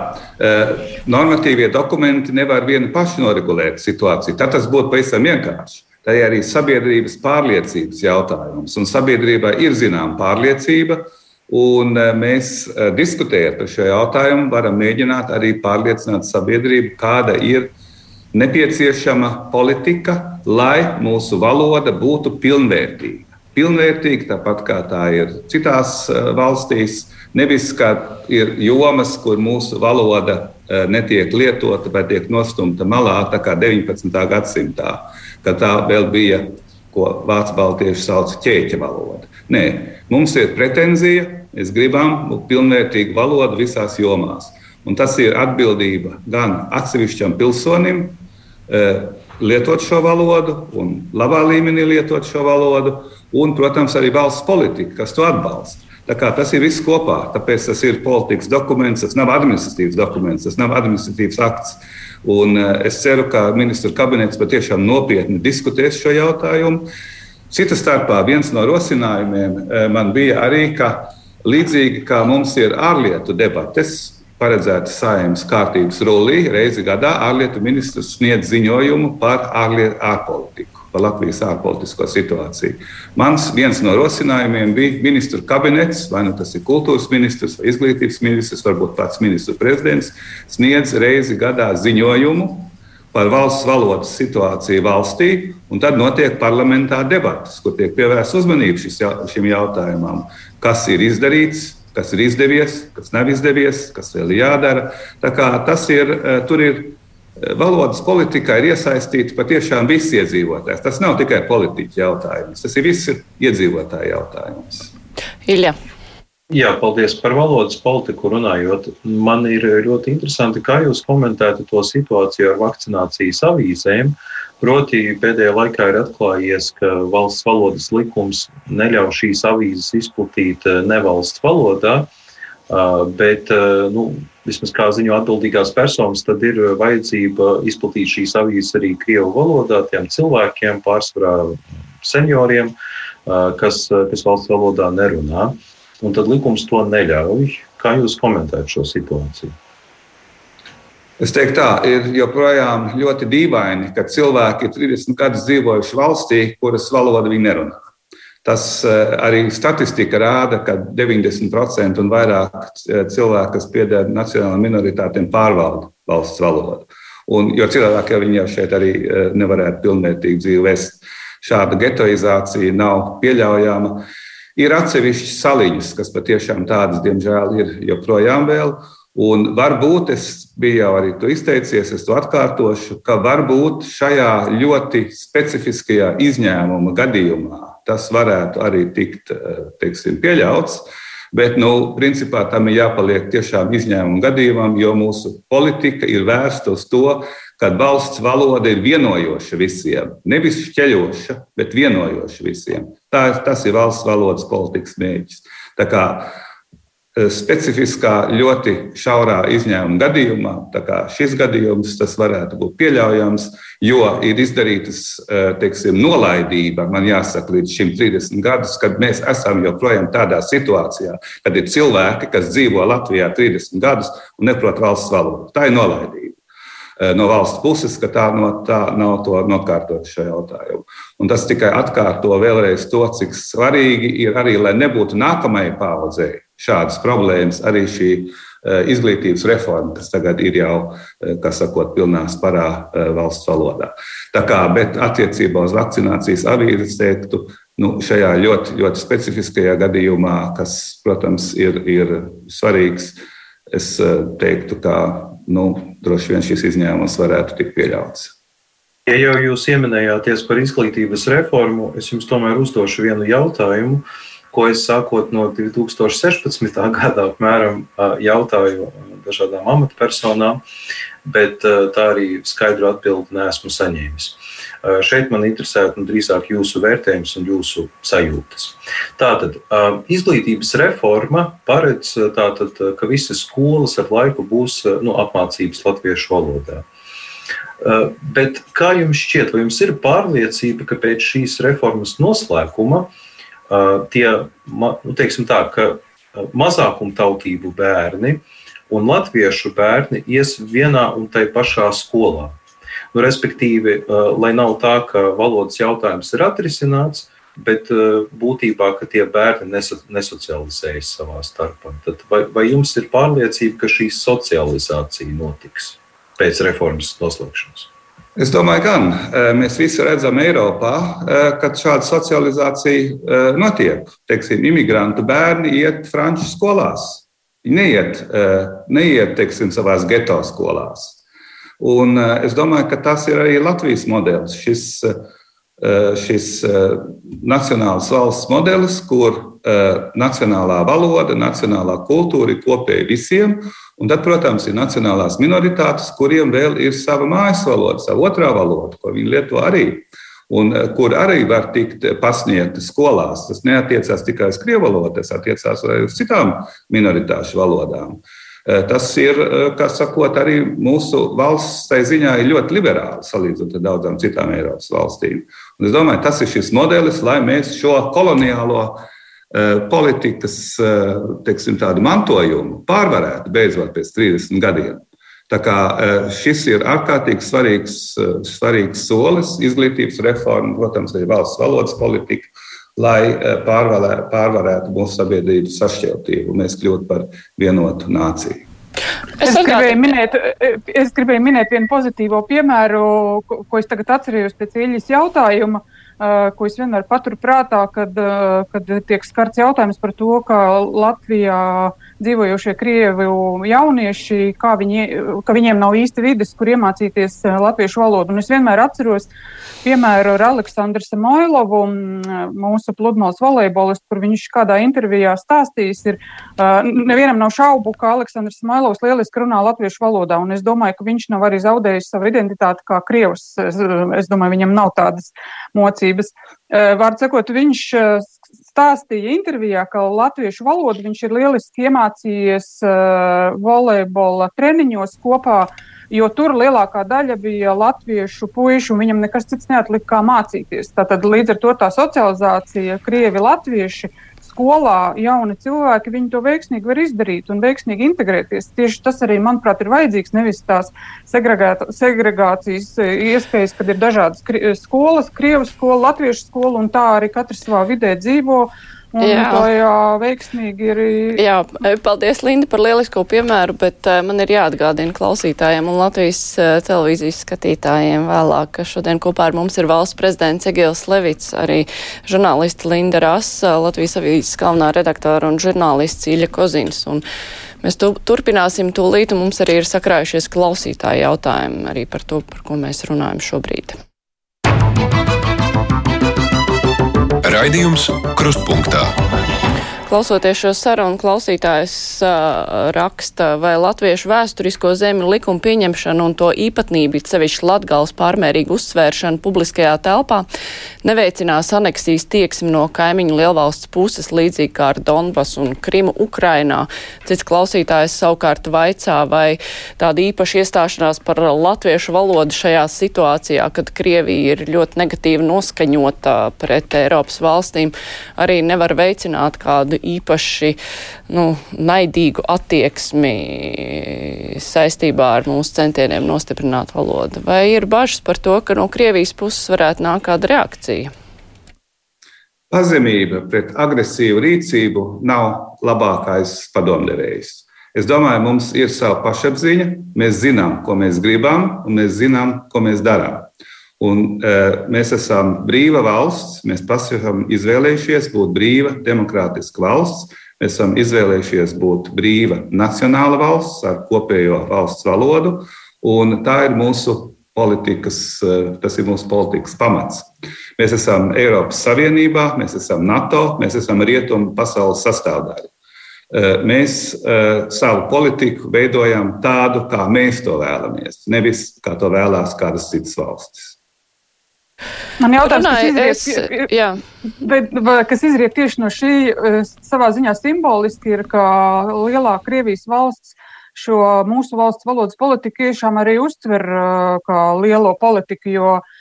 Normatīvie dokumenti nevar vieni paši noregulēt situāciju. Tad tas būtu pavisam vienkārši. Tā ir arī sabiedrības pārliecības jautājums. Un sabiedrībai ir zināma pārliecība, uh, Un eh, mēs eh, diskutējot par šo jautājumu, varam mēģināt arī pārliecināt sabiedrību, kāda ir nepieciešama politika, lai mūsu valoda būtu pilnvērtīga. Pilnvērtīga, tāpat kā tā ir citās eh, valstīs. Nevis, ka ir jomas, kur mūsu valoda netiek lietota vai tiek nostumta malā, tā kā 19. gadsimtā, kad tā vēl bija, ko vācu baltieši sauc par ķēķa valodu. Nē, mums ir pretenzija Mēs gribam pilnvērtīgu valodu visās jomās. Un tas ir atbildība gan atsevišķam pilsonim, eh, lietot šo valodu, un labā līmenī lietot šo valodu, un, protams, arī valsts politika, kas to atbalsta. Tas ir viss kopā. Tāpēc tas ir politikas dokuments, tas nav administratīvs dokuments, tas nav administratīvs akts. Un eh, es ceru, ka ministru kabinets patiešām nopietni diskutēs šo jautājumu. Cita starpā viens no rosinājumiem eh, man bija arī, ka Līdzīgi kā mums ir ārlietu debates, paredzēta saimnes kārtības rullī, reizi gadā ārlietu ministrs sniedz ziņojumu par ārlietu ārpolitiku, par Latvijas ārpolitisko situāciju. Mans viens no rosinājumiem bija ministru kabinets, vai nu tas ir kultūras ministrs vai izglītības ministrs, varbūt pats ministru prezidents, sniedz reizi gadā ziņojumu. par valsts valodas situāciju valstī, un tad notiek parlamentā debatas, kur tiek pievērsta uzmanība šis, šim jautājumam, kas ir izdarīts, kas ir izdevies, kas nav izdevies, kas vēl ir jādara. Tā kā tas ir, eh, tur ir eh, valodas politikā ir iesaistīts patiešām visi iedzīvotāji. Tas nav tikai politiķa jautājums, tas ir visi iedzīvotāji jautājums. Ilja. Jā, paldies par valodas politiku runājot. Man ir ļoti interesanti, kā jūs komentētu to situāciju ar vakcinācijas avīzēm. Proti, pēdējā laikā ir atklājies, ka valsts valodas likums neļauj šīs avīzes izplatīt eh, nevalsts valodā, bet, nu, vismaz kā ziņo atbildīgās personas, tad ir vajadzība izplatīt šīs avīzes arī Krievu valodā tiem cilvēkiem, pārsvarā senioriem, kas, kas valsts valodā nerunā un tad likums to neļauj. Kā jūs komentējat šo situāciju? Es teiktu, tā ir joprojām ļoti dīvaini, ka cilvēki ir 30 gadus dzīvojuši valstī, kuras valoda viņi nerunā. Tas eh, arī statistika rāda, ka 90% un vairāk eh, cilvēku, kas pieder nacionālajām minoritātēm, pārvalda valsts valodu. Un, jo cilvēki jau, jau šeit arī eh, nevarētu pilnvērtīgi dzīvi vest. Šāda getoizācija nav pieļaujama. Ir atsevišķas saliņas, kas patiešām tādas, diemžēl, ir joprojām vēl. Un varbūt es biju jau arī izteicies, es to atkārtošu, ka varbūt šajā ļoti specifiskajā izņēmuma gadījumā tas varētu arī tikt teiksim, pieļauts. Bet, nu, principā tam ir jāpaliek tiešām izņēmuma gadījumam, jo mūsu politika ir vērsta uz to, ka valsts valoda ir vienojoša visiem. Nevis šķeļoša, bet vienojoša visiem. Tā, tas ir valsts valodas politikas mērķis. Tā kā e, specifiskā, ļoti šaurā izņēmuma gadījumā, kā šis gadījums, tas varētu būt pieļaujams, jo ir izdarītas e, teiksim, nolaidība, man jāsaka, līdz šim 30 gadus, kad mēs esam joprojām tādā situācijā, kad ir cilvēki, kas dzīvo Latvijā 30 gadus un neprot valsts valodu. Tā ir nolaidība. Eh, no valsts puses, ka tā, no, tā nav to nokārtot šo jautājumu. Un tas tikai atkārto vēlreiz to, cik svarīgi ir arī, lai nebūtu nākamajai paudzei šādas problēmas, arī šī eh, izglītības reforma, kas tagad ir jau, eh, kas sakot, pilnā sparā valsts valodā. Tā kā, bet attiecībā uz vakcinācijas avīzes teiktu, nu, šajā ļoti, ļoti specifiskajā gadījumā, kas, protams, ir, ir svarīgs, es teiktu, ka nu, droši vien šis izņēmums varētu tikt pieļauts. Ja jau jūs pieminējāties par izglītības reformu, es jums tomēr uzdošu vienu jautājumu, ko es sākot no 2016. gada apmēram jautāju dažādām amatpersonām, bet tā arī skaidru atbildi neesmu saņēmis. Šeit man interesētu nu, drīzāk jūsu vērtējums un jūsu sajūtas. Tātad izglītības reforma paredz, tātad, ka visas skolas ar laiku būs nu, apmācības latviešu valodā. Bet kā jums šķiet, vai jums ir pārliecība, ka pēc šīs reformas noslēguma tie, nu, teiksim tā, ka mazākumtautību bērni un latviešu bērni ies vienā un tai pašā skolā? Nu, respektīvi, uh, lai nav tā, ka valodas jautājums ir atrisināts, bet būtībā tie bērni nesocializējas savā starpā. Tad vai, vai jums ir pārliecība, ka šī socializācija notiks pēc reformas noslēgšanas? Es domāju, gan mēs visi redzam Eiropā, ka šāda socializācija notiek. Teiksim, imigrantu bērni iet franču skolās. Viņi neiet, neiet teiksim, savās geto skolās. Un eh, es domāju, ka tas ir arī Latvijas modelis. Šis, eh, šis eh, nacionāls valsts modelis, kur nacionālā valoda, nacionālā kultūra ir kopēja visiem. Un tad, protams, ir nacionālās minoritātes, kuriem vēl ir sava mājas valoda, sava otrā valoda, ko viņi lieto arī. Un kur arī var tikt pasniegta skolās. Tas neatiecās tikai uz krievu valodu, tas attiecās arī uz citām minoritāšu valodām. Uh, Eh, tas ir, eh, kā sakot, arī mūsu valsts tai ziņā ir ļoti liberāli salīdzinot ar daudzām citām Eiropas valstīm. Un es domāju, tas ir šis modelis, lai mēs šo koloniālo eh, politikas teiksim, mantojumu pārvarētu beidzot pēc 30 gadiem. Tā kā šis ir ārkārtīgi svarīgs, svarīgs solis, izglītības reforma, protams, arī valsts valodas politika lai eh, pārvarē, pārvarētu mūsu sabiedrības sašķeltību un mēs kļūtu par vienotu nāciju. Es, es, gribēju minēt, es gribēju minēt vienu pozitīvo piemēru, ko, es tagad atcerējos pēc Ilijas jautājuma. Uh, ko es vienmēr paturu prātā, kad, uh, kad tiek skarts jautājums par to, ka Latvijā dzīvojošie krievi jaunieši, viņi, ka viņiem nav īsti vides, kur iemācīties uh, latviešu valodu. Un es vienmēr atceros piemēru ar Aleksandru Samoilovu, mūsu pludmales volejbolistu, kur viņš kādā intervijā stāstījis. Ir, nevienam nav šaubu, ka Aleksandrs Samoilovs lieliski runā latviešu valodā, un es domāju, ka viņš nav arī zaudējis savu identitāti kā krievs. Es, es domāju, viņam nav tādas mocības mācības. Vārds sakot, viņš stāstīja intervijā, ka latviešu valodu viņš ir lieliski iemācījies volejbola treniņos kopā, jo tur lielākā daļa bija latviešu puiši, un viņam nekas cits neatlika kā mācīties. Tātad līdz ar to tā socializācija, krievi, latvieši skolā jauni cilvēki, viņi to veiksmīgi var izdarīt un veiksmīgi integrēties. Tieši tas arī, manuprāt, ir vajadzīgs. Nevis tās segregācijas e, iespējas, kad ir dažādas skolas, krievu skola, latviešu skola, un tā arī katrs savā vidē dzīvo. Un jā. tā jā, veiksmīgi ir. Jā, paldies, Linda, par lielisko piemēru, bet uh, man ir jāatgādina klausītājiem un Latvijas uh, televīzijas skatītājiem vēlāk, ka šodien kopā ar mums ir valsts prezidents Egils Levits, arī žurnālisti Linda Rasa, Latvijas avīzes galvenā redaktora un žurnālists Īļa Kozins. Un mēs tu, turpināsim tūlīt, un mums arī ir sakrājušies klausītāji jautājumi arī par to, par ko mēs runājam šobrīd. Raidījums Krustpunktā. Klausoties šo sarunu, klausītājs uh, raksta, vai latviešu vēsturisko zemi likumu pieņemšanu un to īpatnību, sevišķi latgals pārmērīgu uzsvēršanu publiskajā telpā, neveicinās aneksijas tieksmi no kaimiņu lielvalsts puses, līdzīgi kā ar Donbas un Krimu Ukrainā. Cits klausītājs savukārt vaicā, vai tāda īpaša iestāšanās par latviešu valodu šajā situācijā, kad Krievija ir ļoti negatīvi noskaņota pret Eiropas valstīm, arī nevar veicināt kādu īpaši nu, naidīgu attieksmi saistībā ar mūsu centieniem nostiprināt valodu? Vai ir bažas par to, ka no Krievijas puses varētu nākt kāda reakcija? Pazemība pret agresīvu rīcību nav labākais padomdevējs. Es domāju, mums ir sava pašapziņa, mēs zinām, ko mēs gribam, un mēs zinām, ko mēs darām. Un, e, mēs esam brīva valsts, mēs esam izvēlējušies būt brīva, demokrātiska valsts. Mēs esam izvēlējušies būt brīva nacionāla valsts ar kopējo valsts valodu, un tā ir mūsu politikas, e, tas ir mūsu politikas pamats. Mēs esam Eiropas Savienībā, mēs esam NATO, mēs esam rietumu pasaules sastāvdaļa. E, mēs uh, savu politiku veidojam tādu, kā mēs to vēlamies, nevis kā to vēlās kādas citas valstis. Man jautājums, Runāju, kas izriet, es, bet, kas izriet tieši no šī eh, savā ziņā simboliski, ir, ka lielā Krievijas valsts šo mūsu valsts valodas politiku tiešām arī uztver eh, kā lielo politiku, jo uh,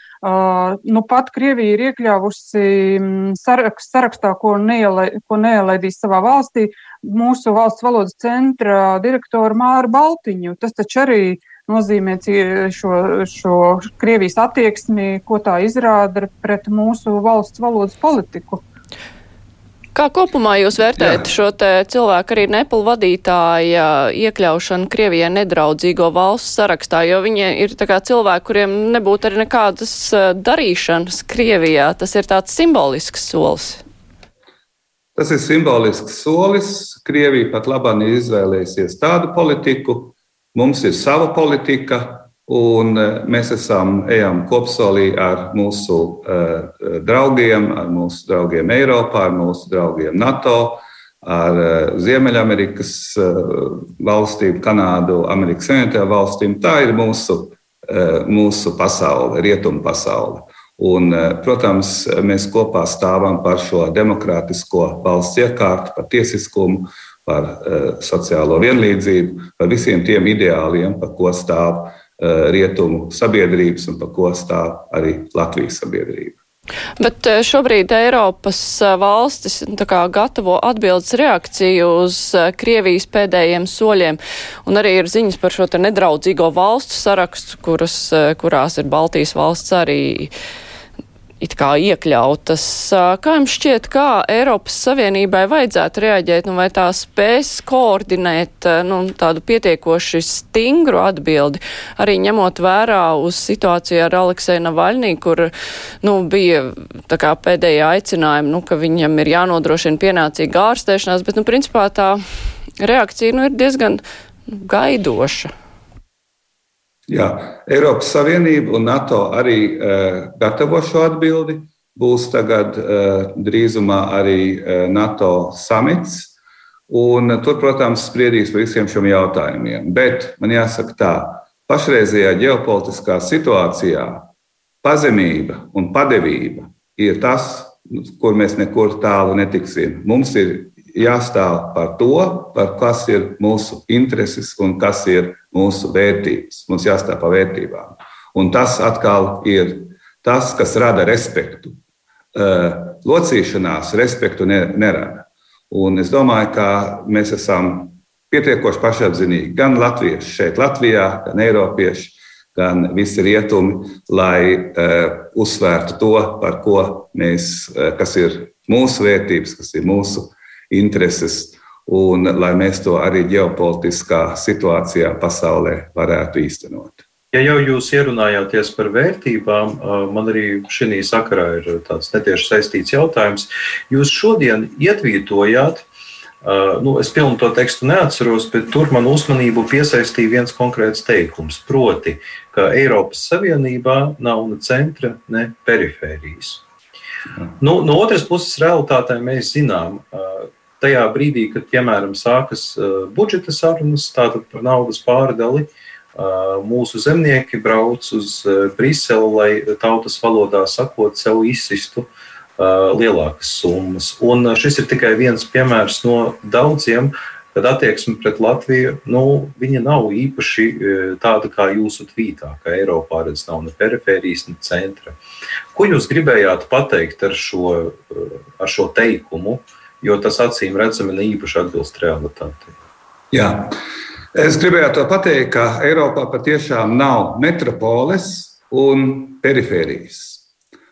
nu pat Krievija ir iekļāvusi mm, sarakst, sarakstā, ko, neielai, ko neielaidīs savā valstī, mūsu valsts valodas centra direktoru Māru Baltiņu. Tas taču arī nozīmē šo, šo Krievijas attieksmi, ko tā izrāda pret mūsu valsts valodas politiku. Kā kopumā jūs vērtējat Jā. šo cilvēku arī Nepal vadītāja iekļaušanu Krievijai nedraudzīgo valsts sarakstā, jo viņi ir cilvēki, kuriem nebūtu arī nekādas eh, darīšanas Krievijā. Tas ir tāds simbolisks solis. Tas ir simbolisks solis. Krievija pat labāk izvēlēsies tādu politiku, Mums ir sava politika, un e, mēs esam ejam kopsolī ar mūsu uh, draugiem, ar mūsu draugiem Eiropā, ar mūsu draugiem NATO, ar uh, Ziemeļamerikas uh, valstīm, Kanādu, Amerikas Savienotajām valstīm. Tā ir mūsu, mūsu pasaule, rietumu pasaule. Un, protams, mēs kopā stāvam par šo demokrātisko valsts iekārtu, par tiesiskumu, par uh, sociālo vienlīdzību, par visiem tiem ideāliem, par ko stāv uh, rietumu sabiedrības un par ko stāv arī Latvijas sabiedrība. Bet eh, šobrīd Eiropas valstis kā, gatavo atbildes reakciju uz Krievijas pēdējiem soļiem, un arī ir ziņas par šo nedraudzīgo valstu sarakstu, kuras, kurās ir Baltijas valsts arī. It kā iekļautas. Kā jums šķiet, kā Eiropas Savienībai vajadzētu reaģēt, nu, vai tā spēs koordinēt nu, tādu pietiekoši stingru atbildi, arī ņemot vērā uz situāciju ar Aleksēju Navaļnī, kur nu, bija tā kā pēdējā aicinājuma, nu, ka viņam ir jānodrošina pienācīga ārstēšanās, bet, nu, principā tā reakcija nu, ir diezgan nu, gaidoša. Jā, Eiropas Savienība un NATO arī uh, gatavo šo atbildi. Būs tagad uh, drīzumā arī uh, NATO samits. Un, uh, tur, protams, spriedīs par visiem šiem jautājumiem. Bet man jāsaka tā, pašreizējā ģeopolitiskā situācijā pazemība un padevība ir tas, kur mēs nekur tālu netiksim. Mums ir jāstāv par to, par kas ir mūsu intereses un kas ir mūsu vērtības. Mums jāstāv par vērtībām. Un tas atkal ir tas, kas rada respektu. Locīšanās respektu nerada. Un es domāju, ka mēs esam pietiekoši pašapziņīgi gan latvieši šeit, Latvijā, gan eiropieši, gan visi rietumi, lai uh, uzsvērtu to, par ko mēs, uh, kas ir mūsu vērtības, kas ir mūsu intereses, un lai mēs to arī ģeopolitiskā situācijā pasaulē varētu īstenot. Ja jau jūs ierunājāties par vērtībām, man arī šī sakarā ir tāds netieši saistīts jautājums. Jūs šodien ietvītojāt, nu, es pilnu to tekstu neatceros, bet tur man uzmanību piesaistīja viens konkrēts teikums. Proti, ka Eiropas Savienībā nav ne centra, ne perifērijas. Nu, no otras puses, realitātē mēs zinām, tajā brīdī, kad, piemēram, sākas uh, budžeta sarunas, tātad par naudas pārdali, uh, mūsu zemnieki brauc uz uh, Briseli, lai tautas valodā sakot, sev izsistu lielākas summas. Un šis ir tikai viens piemērs no daudziem, kad attieksme pret Latviju nu, nav īpaši tāda kā jūsu tvītā, ka Eiropā redz nav ne perifērijas, ne centra. Ko jūs gribējāt pateikt ar šo, ar šo teikumu? Uh, jo tas acīm redzami ne īpaši atbilst realitātei. Jā. Es gribēju to pateikt, ka Eiropā patiešām nav metropoles un perifērijas.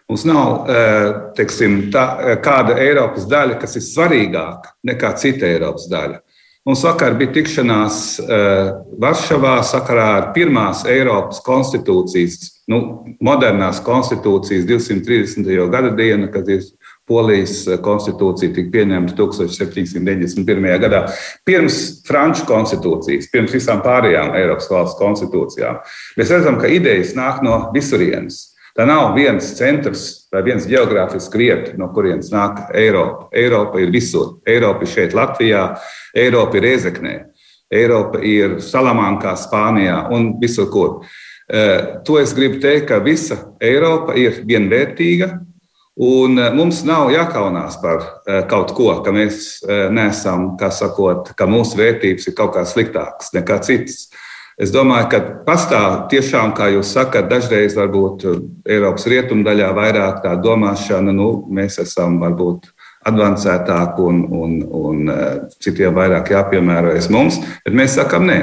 Mums nav eh, teiksim, tā, eh, kāda Eiropas daļa, kas ir svarīgāka nekā cita Eiropas daļa. Mums vakar bija tikšanās uh, Varšavā sakarā ar pirmās Eiropas konstitūcijas, nu, modernās konstitūcijas 230. gada dienu, kad ir Polijas konstitūcija tika pieņemta 1791. gadā, pirms Franču konstitūcijas, pirms visām pārējām Eiropas valsts konstitūcijām. Mēs redzam, ka idejas nāk no visurienes. Tā nav viens centrs vai viens geogrāfisks vieta, no kurienes nāk Eiropa. Eiropa ir visur. Eiropa ir šeit, Latvijā, Eiropa ir Riezeknē, Eiropa ir Salamankā, Spānijā un visur, kur. Eh, to es gribu teikt, ka visa Eiropa ir vienvērtīga, un eh, mums nav jākaunās par eh, kaut ko, ka mēs neesam, kā sakot, ka mūsu vērtības ir kaut kā sliktākas nekā citas. Es domāju, ka pastāv tiešām, kā jūs sakat, dažreiz varbūt uh, Eiropas rietumdaļā vairāk tā domāšana, nu, mēs esam varbūt advancētāki un, un, un uh, citiem vairāk jāpiemērojas mums, bet mēs sakam, nē.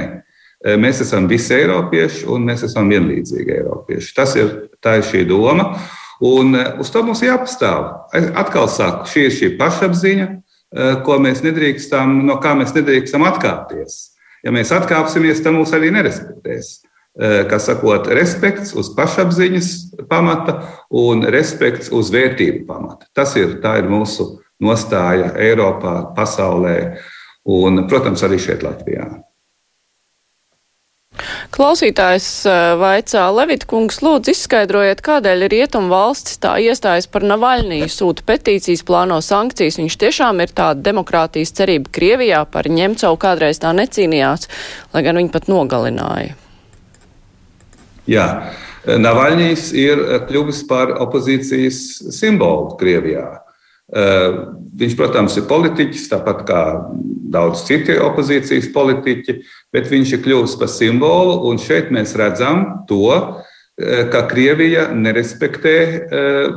Uh, mēs esam visi eiropieši un mēs esam vienlīdzīgi eiropieši. Tas ir, tā ir šī doma. Un uz to mums jāpastāv. Atkal saku, šī ir šī pašapziņa, ko mēs nedrīkstam, no kā mēs nedrīkstam atkāpties. Ja mēs atkāpsimies, tad mūs arī nerespektēs. Kā sakot, respekts uz pašapziņas pamata un respekts uz vērtību pamata. Tas ir, ir mūsu nostāja Eiropā, pasaulē un, protams, arī šeit Latvijā. Klausītājs eh, vaicā, Levita kungs, lūdzu izskaidrojiet, kādēļ rietumu valstis tā iestājas par Navaļniju, sūta petīcijas, plāno sankcijas. Viņš tiešām ir tāda demokrātijas cerība Krievijā, par Ņemcovu kādreiz tā necīnījās, lai gan viņi pat nogalināja. Jā. Navaļņīs ir kļuvis par opozīcijas simbolu Krievijā. Eh, viņš, protams, ir politiķis, tāpat kā daudz citi opozīcijas politiķi, bet viņš ir kļuvis par simbolu. Un šeit mēs redzam to, eh, ka Krievija nerespektē eh,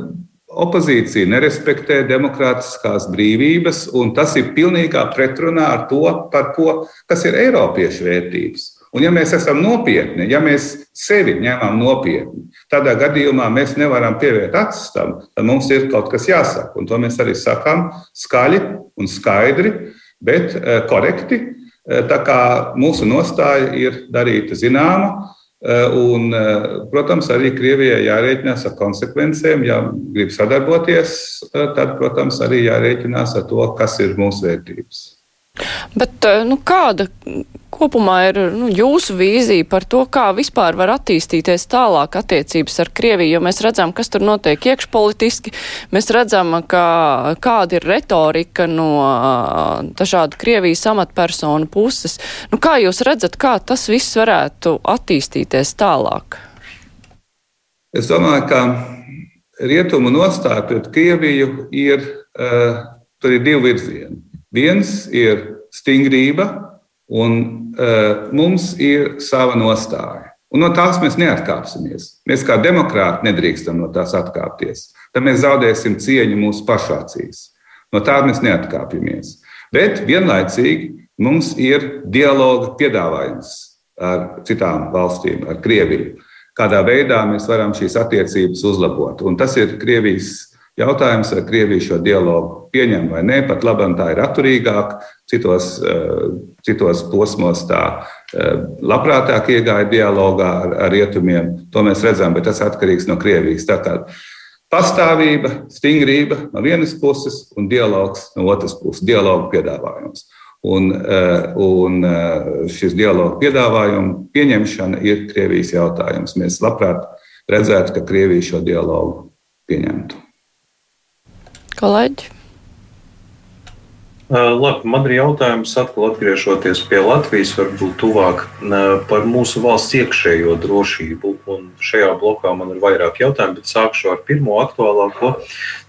opozīciju, nerespektē demokrātiskās brīvības, un tas ir pilnīgā pretrunā ar to, ko, kas ir Eiropiešu vērtības. Un, ja mēs esam nopietni, ja mēs sevi ņemam nopietni, tādā gadījumā mēs nevaram pievērt acis tam, tad mums ir kaut kas jāsaka. Un to mēs arī sakām skaļi un skaidri, bet eh, korekti. Eh, tā kā mūsu nostāja ir darīta zināma, eh, un, protams, arī Krievijai jārēķinās ar konsekvencēm. Ja grib sadarboties, tad, protams, arī jārēķinās ar to, kas ir mūsu vērtības. Bet eh, nu, kāda kopumā ir nu, jūsu vīzija par to, kā vispār var attīstīties tālāk attiecības ar Krieviju, jo mēs redzam, kas tur notiek iekšpolitiski, mēs redzam, ka, kāda ir retorika no eh, dažādu Krievijas amatpersonu puses. Nu, kā jūs redzat, kā tas viss varētu attīstīties tālāk? Es domāju, ka rietumu nostāja pret Krieviju ir, uh, tur ir divi virzieni. Viens ir stingrība, un uh, mums ir sava nostāja. Un no tās mēs neatkāpsimies. Mēs kā demokrāti nedrīkstam no tās atkāpties. Tad mēs zaudēsim cieņu mūsu pašācīs. No tā mēs neatkāpjamies. Bet vienlaicīgi mums ir dialoga piedāvājums ar citām valstīm, ar Krieviju. Kādā veidā mēs varam šīs attiecības uzlabot. Un tas ir Krievijas Jautājums, vai Krievija šo dialogu pieņem vai nē, pat labi tā ir atturīgāka, citos, eh, citos posmos tā eh, labprātāk iegāja dialogā ar, ar rietumiem. To mēs redzam, bet tas atkarīgs no Krievijas. Tātad pastāvība, stingrība no vienas puses un dialogs no otras puses, dialogu piedāvājums. Un, eh, un šis dialogu piedāvājumu pieņemšana ir Krievijas jautājums. Mēs labprāt redzētu, ka Krievija šo dialogu pieņemtu. Kolēģi? Uh, labi, man ir jautājums, atkal atgriežoties pie Latvijas, varbūt tuvāk uh, par mūsu valsts iekšējo drošību. Un šajā blokā man ir vairāk jautājumu, bet sākšu ar pirmo aktuālāko.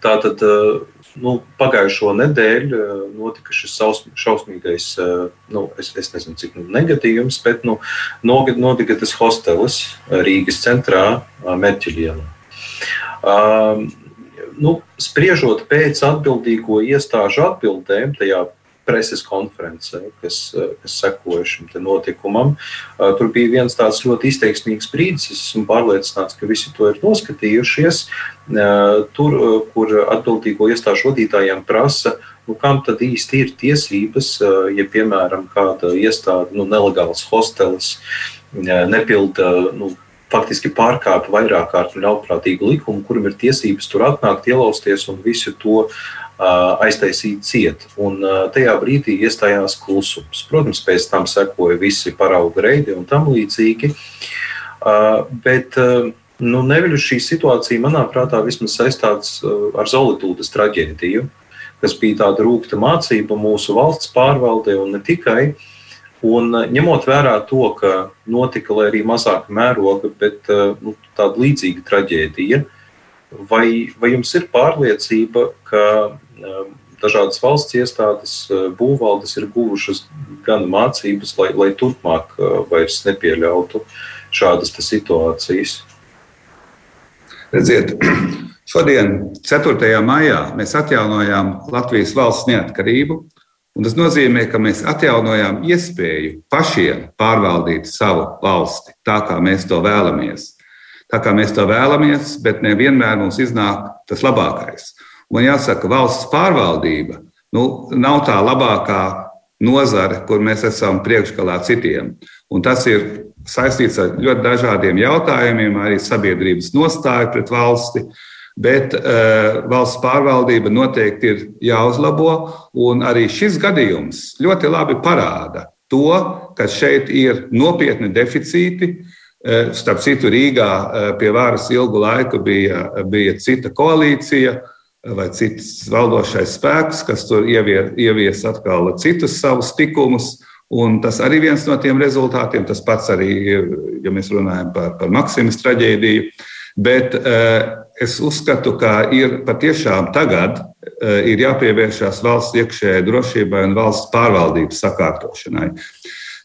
Tātad, uh, nu, pagājušo nedēļu notika šis šausmīgais, nu, es, es nezinu, cik negadījums, bet nu, notika tas hostelis Rīgas centrā, Merķiļienā. Nu, spriežot pēc atbildīgo iestāžu atbildēm, tajā preses konferencē, kas, kas sekoja šim notikumam. Tur bija viens tāds ļoti izteiksmīgs brīdis. Es esmu pārliecināts, ka visi to ir noskatījušies. Tur, kur atbildīgo iestāžu vadītājiem prasa, nu, kam tad īsti ir tiesības, ja, piemēram, kāda iestāde, nu, nelegāls hostelis, nepilda nu, faktiski pārkāpa vairāk kārtu ļaunprātīgu likumu, kuram ir tiesības tur atnākt, ielausties un visu to aiztaisīt ciet. Un tajā brīdī iestājās klusums. Protams, pēc tam sekoja visi parauga reidi un tam līdzīgi. Bet nu, neviļu šī situācija, manā prātā, vismaz saistāts ar Zolītūdas traģēdiju, kas bija tāda rūkta mācība mūsu valsts pārvaldē un ne tikai. Uh, Un eh, ņemot vērā to, ka notika arī mazāka mēroga, bet eh, nu, tāda līdzīga traģēdija, vai, vai jums ir pārliecība, ka eh, dažādas valsts iestādes, būvvaldes ir guvušas gan mācības, lai, lai turpmāk vairs nepieļautu šādas situācijas? Redziet, (clears throat) šodien, 4. maijā, mēs atjaunojām Latvijas valsts neatkarību. Un tas nozīmē, ka mēs atjaunojām iespēju pašiem pārvaldīt savu valsti tā, kā mēs to vēlamies. Tā kā mēs to vēlamies, bet nevienmēr mums iznāk tas labākais. Un jāsaka, valsts pārvaldība nu, nav tā labākā nozare, kur mēs esam priekšgalā citiem. Un tas ir saistīts ar ļoti dažādiem jautājumiem, arī sabiedrības nostāju pret valsti. Uh, bet uh, valsts pārvaldība noteikti ir jāuzlabo. Un arī šis gadījums ļoti labi parāda to, ka šeit ir nopietni deficīti. Uh, starp citu, Rīgā uh, pie varas ilgu laiku bija, bija cita koalīcija vai cits valdošais spēks, kas tur ievies, ievies atkal citus savus tikumus. Un tas arī viens no tiem rezultātiem, tas pats arī, ja mēs runājam par, par Maksimas traģēdiju. Bet uh, es uzskatu, ka ir patiešām tagad eh, ir jāpievēršās valsts iekšējai drošībai un valsts pārvaldības sakārtošanai.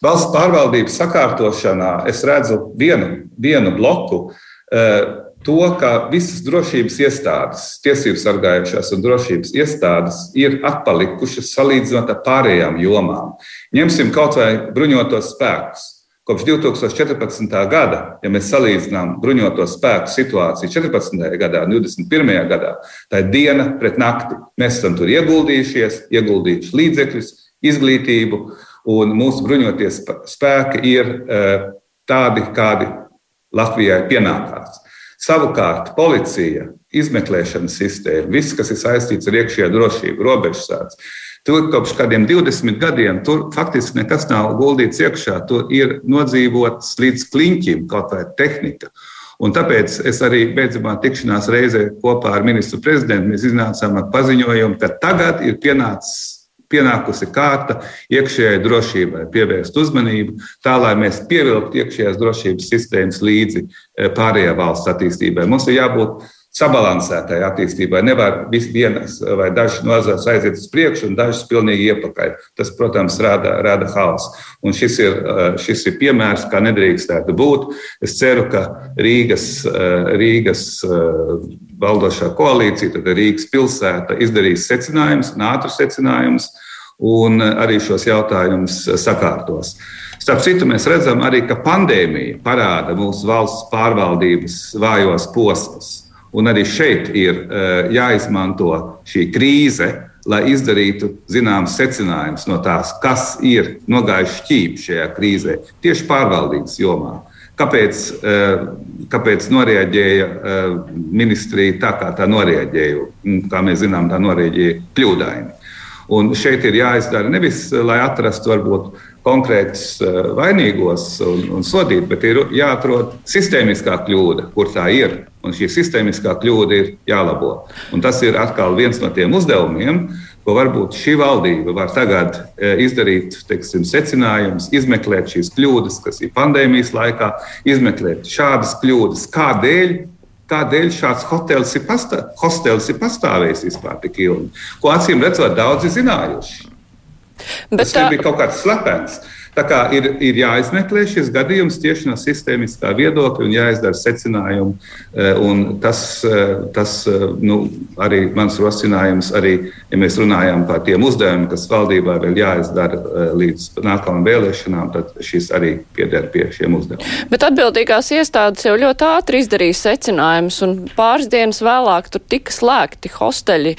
Valsts pārvaldības sakārtošanā es redzu vienu, vienu bloku. Eh, to, ka visas drošības iestādes, tiesību sargājušās un drošības iestādes ir atpalikušas salīdzinot ar pārējām jomām. Ņemsim kaut vai bruņotos spēkus. Kopš 2014. gada, ja mēs salīdzinām bruņoto spēku situāciju 14. gadā un 21. gadā, tā ir diena pret nakti. Mēs esam tur ieguldījušies, ieguldījuši līdzekļus, izglītību, un mūsu bruņotie spēki ir eh, tādi, kādi Latvijai pienākās. Savukārt policija, izmeklēšanas sistēma, viss, kas ir saistīts ar iekšējo drošību, robežsardze, Tur kopš kādiem 20 gadiem tur faktiski nekas nav guldīts iekšā. Tur ir nodzīvots līdz kliņķim kaut vai tehnika. Un tāpēc es arī beidzamā tikšanās reizē kopā ar ministru prezidentu iznācām ar paziņojumu, ka tagad ir pienācis pienākusi kārta iekšējai drošībai, pievērst uzmanību, tā lai mēs pievilktu iekšējās drošības sistēmas līdzi eh, pārējai valsts attīstībai. Mums ir jābūt sabalansētai attīstībai. Nevar vienas vai dažas nozares aiziet uz priekšu un dažas pilnīgi iepakaļ. Tas, protams, rada, rada haosu. Un šis ir, eh, šis ir piemērs, kā nedrīkstētu būt. Es ceru, ka Rīgas, eh, Rīgas eh, valdošā koalīcija, tad Rīgas pilsēta izdarīs secinājumus, ātrus secinājumus un arī šos jautājumus sakārtos. Starp citu, mēs redzam arī, ka pandēmija parāda mūsu valsts pārvaldības vājos posmus. Un arī šeit ir eh, jāizmanto šī krīze, lai izdarītu zināmas secinājumus no tās, kas ir nogājuši šķīvi šajā krīzē, tieši pārvaldības jomā. Kāpēc, eh, kāpēc noreaģēja eh, ministrija tā, kā tā noreaģēja? Kā mēs zinām, tā noreaģēja kļūdaini. Un šeit ir jāizdara nevis, lai atrastu varbūt konkrētus vainīgos un, un sodītu, bet ir jāatrod sistēmiskā kļūda, kur tā ir Un šī sistēmiskā kļūda ir jālabo. Un tas ir atkal viens no tiem uzdevumiem, ko varbūt šī valdība var tagad e, izdarīt, teiksim, secinājumus, izmeklēt šīs kļūdas, kas ir pandēmijas laikā, izmeklēt šādas kļūdas, kādēļ. Kādēļ šāds hotels ir, pastā, hostels ir pastāvējis vispār tik ilgi? Ko acīm redzot, daudzi zinājuši. Bet Tas tā... nebija kaut kāds slepens. Tā kā ir, ir jāizmeklē šis gadījums tieši no sistēmiskā viedokļa un jāizdara secinājumi. Eh, un tas, eh, tas eh, nu, arī mans rosinājums, arī, ja mēs runājam par tiem uzdevumiem, kas valdībā vēl jāizdara līdz nākamajām vēlēšanām, tad šis arī pieder pie šiem uzdevumiem. Bet atbildīgās iestādes jau ļoti ātri izdarīja secinājumus, un pāris dienas vēlāk tur tika slēgti hosteļi.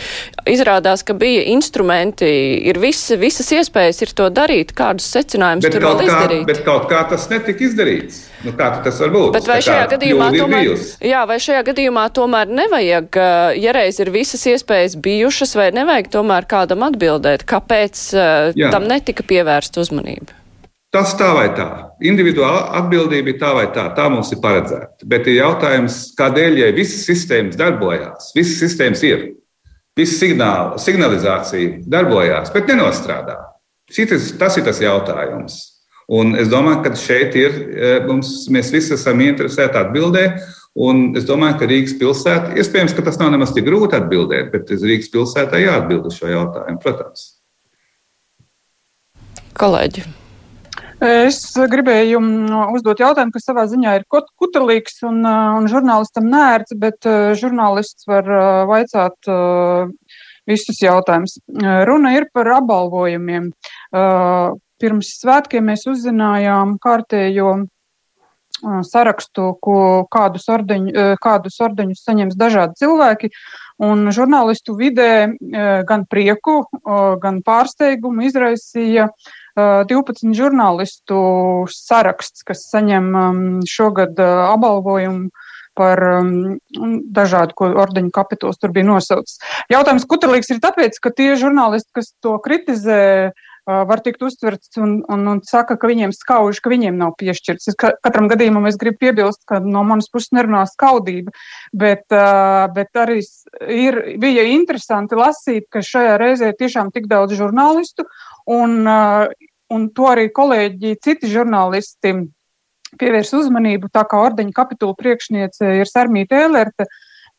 Izrādās, ka bija instrumenti, ir visi, visas iespējas ir to darīt, kādus secinājumus bet tur vēl izdarīt. Kā, bet kaut kā tas netika izdarīts. Nu, kā tas var būt? Bet vai šajā, gadījumā tomēr, jā, vai šajā gadījumā tomēr nevajag, ja reiz ir visas iespējas bijušas, vai nevajag tomēr kādam atbildēt, kāpēc jā. tam netika pievērsta uzmanība? Tas tā vai tā. Individuāla atbildība ir tā vai tā. Tā mums ir paredzēta. Bet ir jautājums, kādēļ, ja visas sistēmas darbojās, visas sistēmas ir, visa signāla, signalizācija darbojās, bet nenostrādā. Šitas, tas ir tas jautājums. Un es domāju, ka šeit ir, e, mums, mēs visi esam interesēti atbildēt. Un es domāju, ka Rīgas pilsēta, iespējams, ka tas nav nemaz tik grūti atbildēt, bet Rīgas pilsētai jāatbild uz šo jautājumu, protams. Kolēģi. Es gribēju uzdot jautājumu, kas savā ziņā ir kutelīgs un, un žurnālistam nērts, bet žurnālists var vaicāt visus jautājumus. Runa ir par apbalvojumiem. Pirms svētkiem mēs uzzinājām kārtējo sarakstu, ko, kādus, ordeņu, kādus ordeņus saņems dažādi cilvēki. Un žurnālistu vidē gan prieku, gan pārsteigumu izraisīja 12 žurnālistu saraksts, kas saņem šogad apbalvojumu par um, dažādu ko ordeņu kapitulos tur bija nosaucis. Jautājums kutelīgs ir tāpēc, ka tie žurnālisti, kas to kritizē, uh, var tikt uztverts un, un, un saka, ka viņiem skauž, ka viņiem nav piešķirts. Es katram gadījumam es gribu piebilst, ka no manas puses nerunā skaudība, bet, uh, bet arī ir, bija interesanti lasīt, ka šajā reizē tiešām tik daudz žurnālistu un, uh, un to arī kolēģi, citi žurnālisti pievērs uzmanību, tā kā ordeņa kapitula priekšniece ir Sarmīta Ēlerte,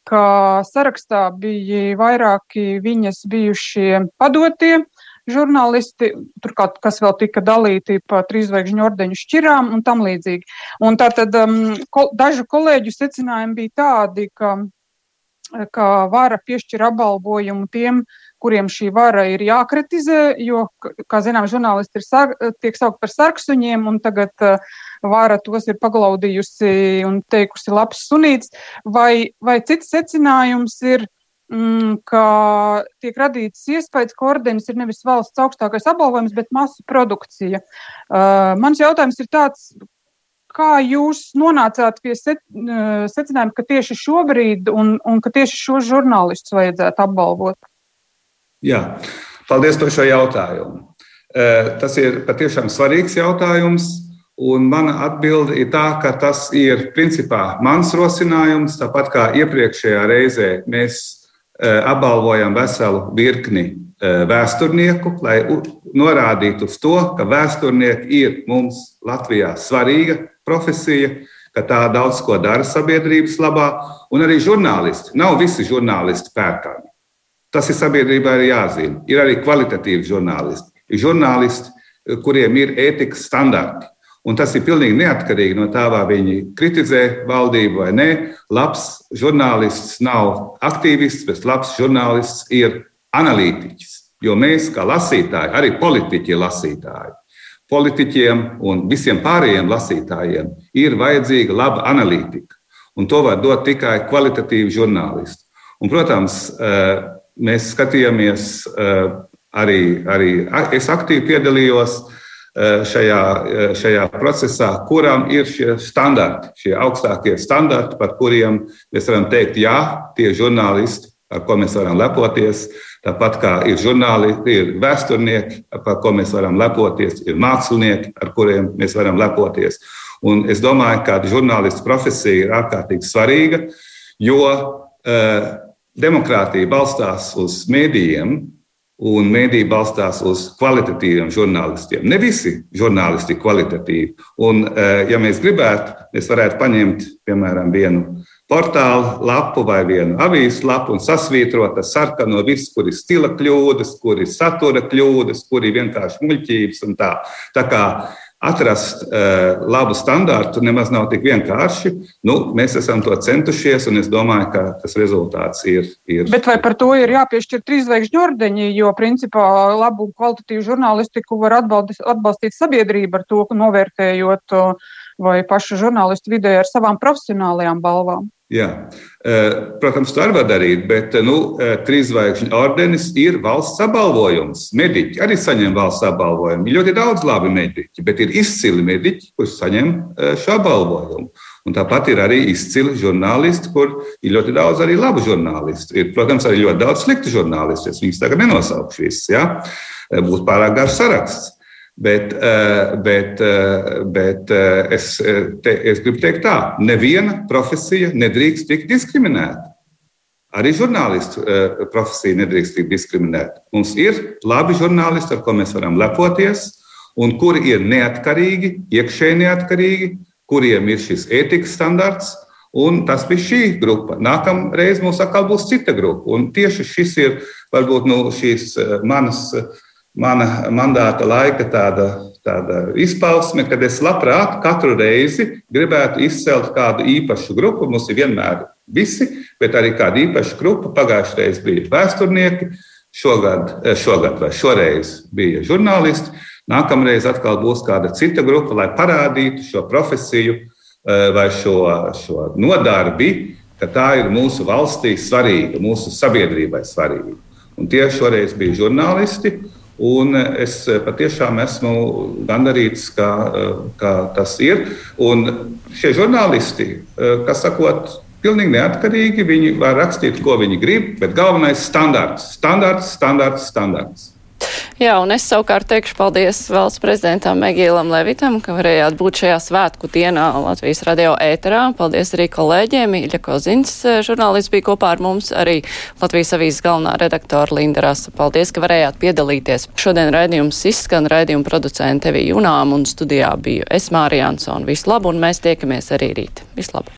ka sarakstā bija vairāki viņas bijušie padotie žurnālisti, turklāt, kas vēl tika dalīti pa trīzvaigžņu ordeņu šķirām un tam līdzīgi. Un tātad um, ko, dažu kolēģu secinājumi bija tādi, ka, ka vara piešķir apbalvojumu tiem, kuriem šī vara ir jākritizē, jo, kā zinām, žurnālisti ir, tiek saukt par sarksuņiem, un tagad uh, vāra tos ir paglaudījusi un teikusi labs sunīts, vai, vai cits secinājums ir, mm, ka tiek radīts iespējas, ka ordenis ir nevis valsts augstākais apbalvojums, bet masu produkcija. Uh, mans jautājums ir tāds, kā jūs nonācāt pie secinājuma, ka tieši šobrīd un, un ka tieši šo žurnālistus vajadzētu apbalvot? Jā, paldies par šo jautājumu. Tas ir patiešām svarīgs jautājums. Un mana atbilde ir tā, ka tas ir principā mans rosinājums. Tāpat kā iepriekšējā reizē mēs apbalvojam veselu virkni vēsturnieku, lai norādītu uz to, ka vēsturnieki ir mums Latvijā svarīga profesija, ka tā daudz ko dara sabiedrības labā, un arī žurnālisti. Nav visi žurnālisti pērkami. Tas ir sabiedrībai arī jāzina. Ir arī kvalitatīvi žurnālisti. Ir žurnālisti, kuriem ir ētikas standarti. Un tas ir pilnīgi neatkarīgi no tā, vai viņi kritizē valdību vai nē. Labs žurnālists nav aktīvists, bet labs žurnālists ir analītiķis. Jo mēs, kā lasītāji, arī politiķi ir lasītāji. Politiķiem un visiem pārējiem lasītājiem ir vajadzīga laba analītika. Un to var dot tikai kvalitatīvi žurnālisti. Un, protams, mēs skatījāmies eh, arī, arī es aktīvi piedalījos eh, šajā, eh, šajā procesā, kurām ir šie standarti, šie augstākie standarti, par kuriem mēs varam teikt, jā, tie žurnālisti, ar ko mēs varam lepoties. Tāpat kā ir žurnālisti, ir vēsturnieki, par ko mēs varam lepoties, ir mākslinieki, ar kuriem mēs varam lepoties. Un es domāju, ka žurnālistu profesija ir ārkārtīgi svarīga, jo uh, demokrātija balstās uz mēdījiem, un mēdīja balstās uz kvalitatīviem žurnālistiem. Ne visi žurnālisti ir kvalitatīvi. Un, eh, ja mēs gribētu, mēs varētu paņemt, piemēram, vienu portālu lapu vai vienu avīzes lapu un sasvītrot ar sarkano visu, kur ir stila kļūdas, kur ir satura kļūdas, kur ir vienkārši muļķības un tā. Tā kā atrast uh, labu standārtu nemaz nav tik vienkārši. Nu, mēs esam to centušies, un es domāju, ka tas rezultāts ir. ir... Bet vai par to ir jāpiešķir trīs zvaigžņu ordeņi, jo principā labu kvalitatīvu žurnālistiku var atbalstīt, sabiedrība ar to, novērtējot vai pašu žurnālistu vidē ar savām profesionālajām balvām? Jā. Protams, to var darīt, bet nu, trīs zvaigžņu ordenis ir valsts apbalvojums. Mediķi arī saņem valsts apbalvojumu. Ir ļoti daudz labi mediķi, bet ir izcili mediķi, kurus saņem šo apbalvojumu. Un tāpat ir arī izcili žurnālisti, kur ir ļoti daudz arī labu žurnālistu. Ir, protams, arī ļoti daudz sliktu žurnālistu. Es viņus tagad nenosaukšu visus. Ja? Būs pārāk garš saraksts. Bet, eh, bet, eh, bet eh, es, te, es gribu teikt tā, neviena profesija nedrīkst tikt diskriminēta. Arī žurnālistu profesija nedrīkst tikt diskriminēta. Mums ir labi žurnālisti, ar ko mēs varam lepoties, un kuri ir neatkarīgi, iekšēji neatkarīgi, kuriem ir šis ētikas standarts. Un tas bija šī grupa. Nākamreiz mums atkal būs cita grupa. Un tieši šis ir varbūt nu, šīs manas mana mandāta laika tāda, tāda izpausme, kad es labprāt katru reizi gribētu izcelt kādu īpašu grupu. Mums ir vienmēr visi, bet arī kāda īpaša grupa. Pagājušajā reizē bija vēsturnieki, šogad, eh, šogad vai šoreiz bija žurnālisti. Nākamreiz atkal būs kāda cita grupa, lai parādītu šo profesiju eh, vai šo, šo nodarbi, ka tā ir mūsu valstī svarīga, mūsu sabiedrībai svarīga. Un tie šoreiz bija žurnālisti. Un es patiešām esmu gandarīts, ka, ka tas ir. Un šie žurnālisti, kas sakot, pilnīgi neatkarīgi, viņi var rakstīt, ko viņi grib, bet galvenais ir standarts, standarts, standarts, standarts. Jā, un es savukārt teikšu paldies valsts prezidentam Megīlam Levitam, ka varējāt būt šajā svētku dienā Latvijas radio ēterā. Paldies arī kolēģiem. Iļa Kozins, eh, žurnālists, bija kopā ar mums, arī Latvijas avīzes galvenā redaktora Linda Rasa. Paldies, ka varējāt piedalīties. Šodien raidījums izskan raidījuma producente Evija Junām un studijā biju es Mārija Ansona. Visu labu, un mēs tiekamies arī rīt. Visu labu!